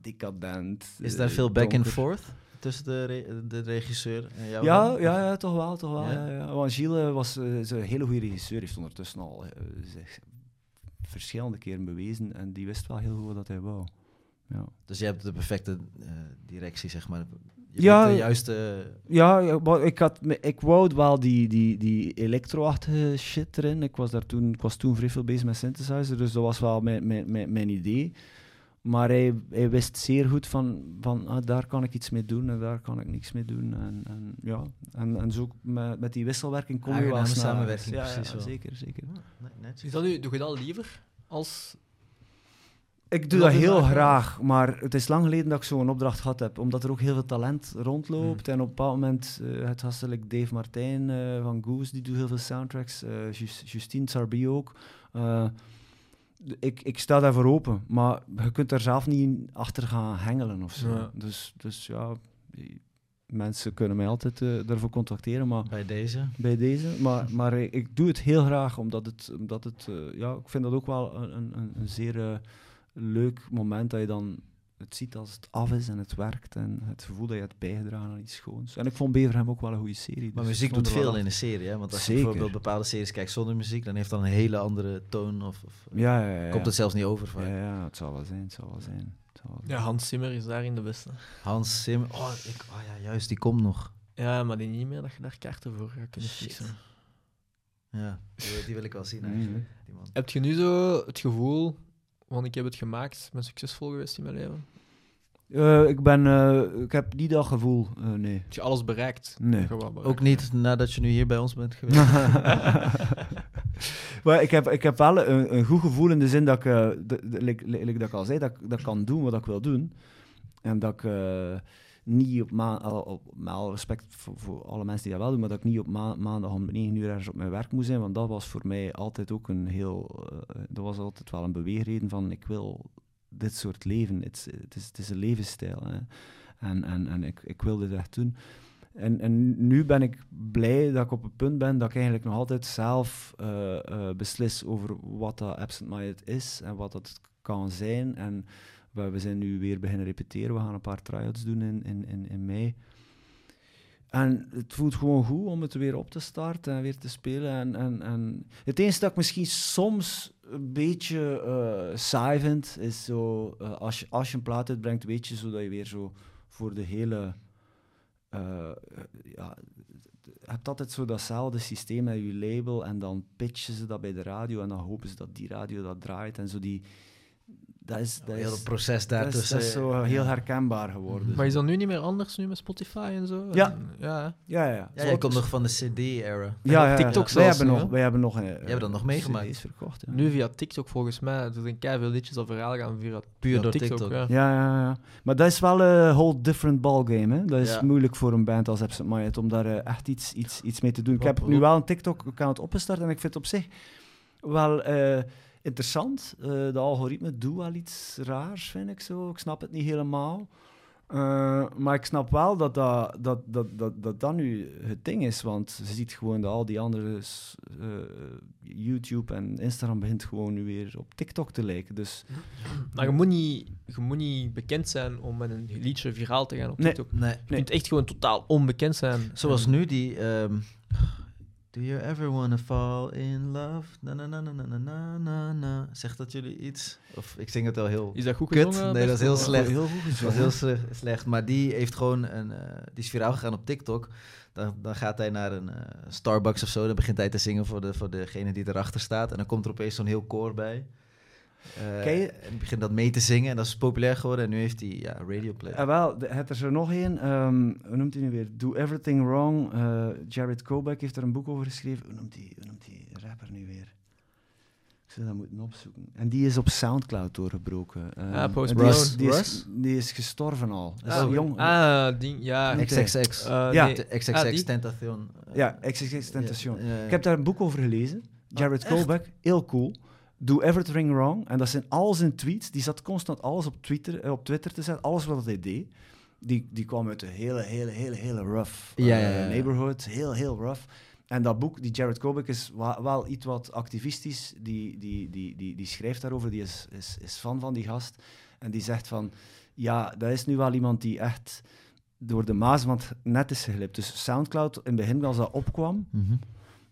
Speaker 2: decadent.
Speaker 3: Is daar
Speaker 2: eh,
Speaker 3: veel back and forth tussen de, re- de regisseur en jou?
Speaker 2: Ja, ja, ja, toch wel, toch wel.
Speaker 3: Ja?
Speaker 2: Ja? Want Gilles eh, was eh, een hele goede regisseur, heeft ondertussen al eh, verschillende keren bewezen en die wist wel heel goed wat hij wou. Ja,
Speaker 3: Dus je hebt de perfecte directie, zeg maar. Je
Speaker 2: Ja,
Speaker 3: de juiste...
Speaker 2: ja, maar ik, had, ik wou wel die, die, die elektro-achtige shit erin. Ik was, daar toen, ik was toen vrij veel bezig met synthesizer, dus dat was wel mijn, mijn, mijn, mijn idee. Maar hij, hij wist zeer goed van, van ah, daar kan ik iets mee doen en daar kan ik niks mee doen. En, en, ja, en, en zo met, met die wisselwerking kom je wel
Speaker 3: samenwerking,
Speaker 2: ja,
Speaker 3: precies
Speaker 2: ja,
Speaker 3: wel.
Speaker 2: zeker, zeker.
Speaker 3: Nee, netjes.
Speaker 1: Is dat nu, doe je dat liever als...
Speaker 2: Ik doe dat heel graag, maar het is lang geleden dat ik zo'n opdracht gehad heb, omdat er ook heel veel talent rondloopt. En op een bepaald moment, eh het gastelijk Dave Martijn eh, van Goose, die doet heel veel soundtracks, eh, Jus- Justine Sarbi ook. Ik, ik sta daarvoor open, maar je kunt er zelf niet achter gaan hengelen of zo.
Speaker 1: Ja.
Speaker 2: Dus, dus ja, mensen kunnen mij altijd eh, daarvoor contacteren, maar
Speaker 3: Bij deze.
Speaker 2: bij deze. Maar, maar ik, ik doe het heel graag, omdat het, omdat het eh, ja, ik vind dat ook wel een, een, een- een zeer eh, leuk moment dat je dan het ziet als het af is en het werkt en het gevoel dat je hebt bijgedragen aan iets schoons. En ik vond Beverham ook wel een goede serie.
Speaker 3: Maar
Speaker 2: dus
Speaker 3: muziek doet veel in een serie, hè? Want als je bijvoorbeeld bepaalde series kijkt zonder muziek, dan heeft dat een hele andere toon. Of, of
Speaker 2: Ja, ja, ja.
Speaker 3: komt het zelfs niet over. vaak.
Speaker 2: ja, ja, het zal wel zijn, het zal wel zijn. Het zal wel zijn.
Speaker 1: Ja, Hans Zimmer is daarin de beste.
Speaker 3: Hans Sim. Oh, ik, oh ja, juist, die komt nog.
Speaker 1: Ja, maar die niet meer dat je daar kaarten voor gaat kunnen fixen.
Speaker 3: Ja, die, wil ik wel zien eigenlijk. Die man.
Speaker 1: Heb je nu zo het gevoel, want ik heb het gemaakt, ik ben succesvol geweest in mijn leven.
Speaker 2: Eh, ik, ben, eh, ik heb niet dat gevoel, eh, nee.
Speaker 1: Heb je alles bereikt?
Speaker 2: Nee.
Speaker 1: Dat bereikt.
Speaker 3: Ook niet nadat je nu hier bij ons bent geweest.
Speaker 2: maar ik heb, ik heb wel een, een goed gevoel in de zin dat ik, de- de- like- like- like dat ik al zei, dat ik dat kan doen wat ik wil doen. En dat ik eh, niet op, met respect voor, alle mensen die dat wel doen, maar dat ik niet op ma maandag om 9 uur ergens op mijn werk moet zijn, want dat was voor mij altijd ook een heel, eh, dat was altijd wel een beweegreden van ik wil dit soort leven. Het is, het is, een levensstijl. Hè. En, en, en ik, ik wil dit echt doen. En, en nu ben ik blij dat ik op het punt ben dat ik eigenlijk nog altijd zelf eh, eh, beslis over wat dat Absent Minded is en wat dat kan zijn. En we, we zijn nu weer beginnen repeteren. We gaan een paar try-outs doen in, in, in, mei. En het voelt gewoon goed om het weer op te starten en weer te spelen. En, en, en het enige dat ik misschien soms een beetje eh saai is zo, eh, als, je, als je een plaat uitbrengt, weet je, zodat je weer zo voor de hele... eh, ja, je hebt altijd zo datzelfde systeem met je label en dan pitchen ze dat bij de radio en dan hopen ze dat die radio dat draait en zo die... Dat is, dat
Speaker 3: Heel
Speaker 2: is,
Speaker 3: het proces
Speaker 2: dat is,
Speaker 3: daartussen.
Speaker 2: dat is zo heel herkenbaar geworden.
Speaker 1: Maar is dat nu niet meer anders, nu met Spotify en zo?
Speaker 2: Ja.
Speaker 1: En- ja.
Speaker 2: Ja, ja.
Speaker 3: Ja, jij komt nog van de CD-era.
Speaker 2: Ja, ja, ja.
Speaker 1: TikTok
Speaker 2: wij
Speaker 1: zelfs
Speaker 2: hebben
Speaker 1: nu,
Speaker 2: nog, wij hebben nog, uh,
Speaker 3: hebben dat nog meegemaakt.
Speaker 2: CD's verkocht. Ja.
Speaker 1: Nu via TikTok volgens mij. Er zijn keiveel liedjes dat verhaal gaan via,
Speaker 3: Puur door TikTok.
Speaker 1: Ja.
Speaker 2: Ja, ja, ja. Maar dat is wel een whole different ballgame. Hè? Dat is
Speaker 3: Ja.
Speaker 2: moeilijk voor een band als Absent Minded om daar eh, echt iets, iets, iets mee te doen. Ik
Speaker 3: Wat-
Speaker 2: heb nu wel een TikTok-account opgestart en ik vind het op zich wel eh, interessant. Eh, de algoritme doet wel iets raars, vind ik zo. Ik snap het niet helemaal. Eh, maar ik snap wel dat dat, dat, dat, dat, dat dat nu het ding is, want je ziet gewoon dat al die andere eh, YouTube en Instagram begint gewoon nu weer op TikTok te lijken. Dus
Speaker 1: Maar je moet, niet, je moet niet bekend zijn om met een liedje viraal te gaan op. TikTok.
Speaker 3: Nee.
Speaker 1: Je kunt echt gewoon totaal onbekend zijn.
Speaker 3: Zoals nu die... ehm, Do you ever wanna fall in love? Na na na na na na na na. Zegt dat jullie iets? Of ik zing het wel heel.
Speaker 1: Is dat goed
Speaker 3: kut? Nee, dat is heel slecht.
Speaker 2: Heel goed
Speaker 3: dat is heel slecht. Maar die heeft gewoon een. Eh, die is viraal gegaan op TikTok. Dan, dan gaat hij naar een eh, Starbucks of zo. Dan begint hij te zingen voor, de, voor degene die erachter staat. En dan komt er opeens zo'n heel koor bij. Eh,
Speaker 2: Ken je-
Speaker 3: En die begint dat mee te zingen. En dat is populair geworden. En nu heeft hij ja, radio play.
Speaker 2: Ja, wel, de- het er zo nog één. ehm, hoe noemt hij nu weer? Do Everything Wrong. Eh, Jared Kobeck heeft er een boek over geschreven. Hoe noemt die, hoe noemt die rapper nu weer? Ik zou dat moeten opzoeken. En die is op Soundcloud doorgebroken. Ehm,
Speaker 1: Ah, Post
Speaker 2: en die, is, die, is, die is gestorven al. Dat is
Speaker 1: Ah,
Speaker 2: een jong.
Speaker 1: Ah, ding, ja.
Speaker 3: XXX.
Speaker 1: Eh,
Speaker 2: Ja.
Speaker 1: nee. Ah,
Speaker 3: XXX
Speaker 1: die?
Speaker 3: Tentacion. eh,
Speaker 2: ja, XXX Tentacion.
Speaker 3: ja.
Speaker 2: Ik heb daar een boek over gelezen. Jared
Speaker 3: echt?
Speaker 2: Kobeck, heel cool. Do Everything Wrong. En dat zijn al zijn tweets. Die zat constant alles op Twitter, eh, op Twitter te zetten, alles wat hij deed. die, die kwam uit een hele, hele, hele, hele rough
Speaker 3: Ja,
Speaker 2: eh,
Speaker 3: ja, ja, ja.
Speaker 2: neighborhood. Heel, heel rough. En dat boek, die Jared Kobik, is wel iets wat activistisch. Die, die, die, die, die schrijft daarover, die is, is, is fan van die gast. En die zegt van, ja, dat is nu wel iemand die echt door de maas van het net is geglipt. Dus Soundcloud, in het begin als dat opkwam,
Speaker 3: Mhm.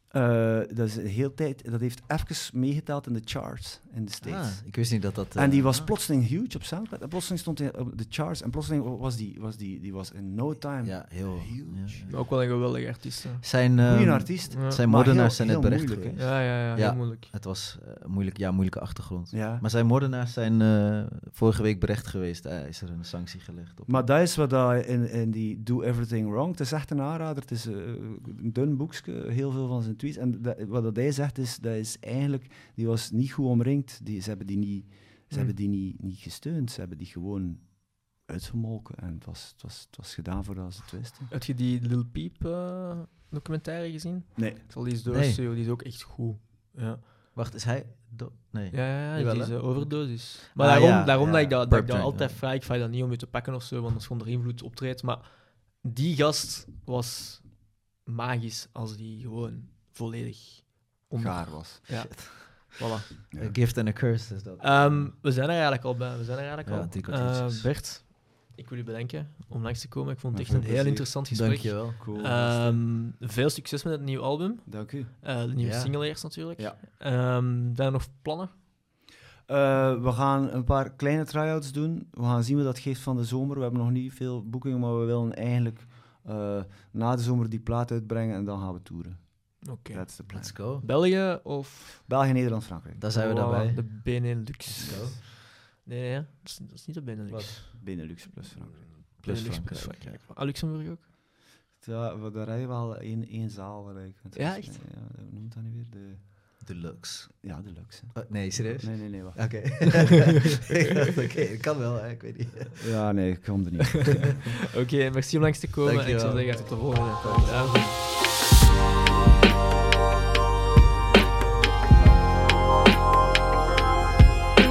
Speaker 2: Eh, dat, is een heel tijd, dat heeft even meegeteld in de charts in de States.
Speaker 3: Ah, ik wist niet dat dat...
Speaker 2: En
Speaker 3: eh,
Speaker 2: die was
Speaker 3: ah.
Speaker 2: plotseling huge op Soundcloud. En plotseling stond hij op de charts. En plotseling was die, was die, die was in no time
Speaker 3: Ja, heel...
Speaker 2: huge.
Speaker 3: ja.
Speaker 1: Ook wel een geweldige artiest. hè.
Speaker 3: Zijn,
Speaker 2: Goeie
Speaker 3: ehm,
Speaker 2: artiest.
Speaker 1: Ja.
Speaker 3: zijn moordenaars zijn net berecht
Speaker 2: moeilijk,
Speaker 3: geweest.
Speaker 1: Ja, ja, ja,
Speaker 3: Ja.
Speaker 1: heel moeilijk.
Speaker 3: Het was eh, moeilijk, ja, moeilijke achtergrond.
Speaker 2: Ja.
Speaker 3: Maar zijn moordenaars zijn eh, vorige week berecht geweest. Eh, is er een sanctie gelegd op.
Speaker 2: Maar dat is wat dat in, in die Do Everything Wrong... Het is echt een aanrader. Het is eh, een dun boekje, heel veel van zijn tweets. En dat, wat dat hij zegt is, dat is eigenlijk... Die was niet goed omringd. Die, ze hebben die, niet, ze hebben die niet, niet gesteund. Ze hebben die gewoon uitgemolken. En het was, het was, het was gedaan voordat ze het wisten.
Speaker 1: Heb je die Lil Peep eh, documentaire gezien?
Speaker 2: Nee.
Speaker 1: Ik zal die eens
Speaker 3: Nee.
Speaker 1: die is ook echt goed. Ja,
Speaker 3: Wacht, is hij... do- nee.
Speaker 1: ja, ja, ja die is
Speaker 3: hè?
Speaker 1: eh, overdosis. Maar
Speaker 3: Ah,
Speaker 1: daarom,
Speaker 3: ja,
Speaker 1: daarom
Speaker 3: ja.
Speaker 1: dat ik dat, dat, ik
Speaker 3: Purp
Speaker 1: dat
Speaker 3: joint,
Speaker 1: altijd vraag, ik vraag dat niet om je te pakken of zo, want als onder invloed optreedt. Maar die gast was magisch als die gewoon volledig onder...
Speaker 2: Gaar was.
Speaker 1: Ja, voilà.
Speaker 2: Ja.
Speaker 3: A gift and a curse is dat.
Speaker 1: Ehm, we zijn er eigenlijk al bij. We zijn er eigenlijk
Speaker 3: Ja,
Speaker 1: al. Eh. Bert, ik wil u bedanken om langs te komen. Ik vond het echt een heel interessant gesprek.
Speaker 3: Dankjewel.
Speaker 2: Cool.
Speaker 1: Ehm, veel succes met het nieuwe album.
Speaker 2: Dank u.
Speaker 1: Eh, de nieuwe
Speaker 3: Ja.
Speaker 1: single eerst natuurlijk.
Speaker 2: Ja.
Speaker 1: Ehm, zijn er nog plannen?
Speaker 2: Eh, we gaan een paar kleine try-outs doen. We gaan zien wat dat geeft van de zomer. We hebben nog niet veel boekingen, maar we willen eigenlijk na de zomer die plaat uitbrengen en dan gaan we toeren.
Speaker 1: Oké.
Speaker 2: Dat is de plan.
Speaker 3: Let's go.
Speaker 1: België of
Speaker 2: België, Nederland, Frankrijk.
Speaker 3: Daar zijn we
Speaker 1: Voilà,
Speaker 3: daarbij.
Speaker 1: De Benelux.
Speaker 3: Let's go.
Speaker 1: Nee, nee, dat, is, dat is niet de Benelux.
Speaker 3: Wat?
Speaker 2: Benelux plus Frankrijk.
Speaker 3: Plus
Speaker 1: Benelux plus
Speaker 3: Frankrijk.
Speaker 1: Frankrijk. Ah, Luxemburg ook?
Speaker 2: Ja, we- daar rijden we al één, één zaal. gelijk. Want
Speaker 1: Ja,
Speaker 2: is-
Speaker 1: echt?
Speaker 2: Ja, hoe noemt dat nu weer? De,
Speaker 3: Deluxe.
Speaker 2: ja, de luxe. hè.
Speaker 3: Oh, nee, serieus?
Speaker 2: Nee, nee, nee, wacht.
Speaker 3: Oké. Oké, dat kan wel, hè? ik weet niet.
Speaker 2: Ja, nee, ik kom er niet.
Speaker 1: Oké, merci om langs te komen. En ik zou
Speaker 3: Dankjewel.
Speaker 1: zeggen, tot de volgende. Ja.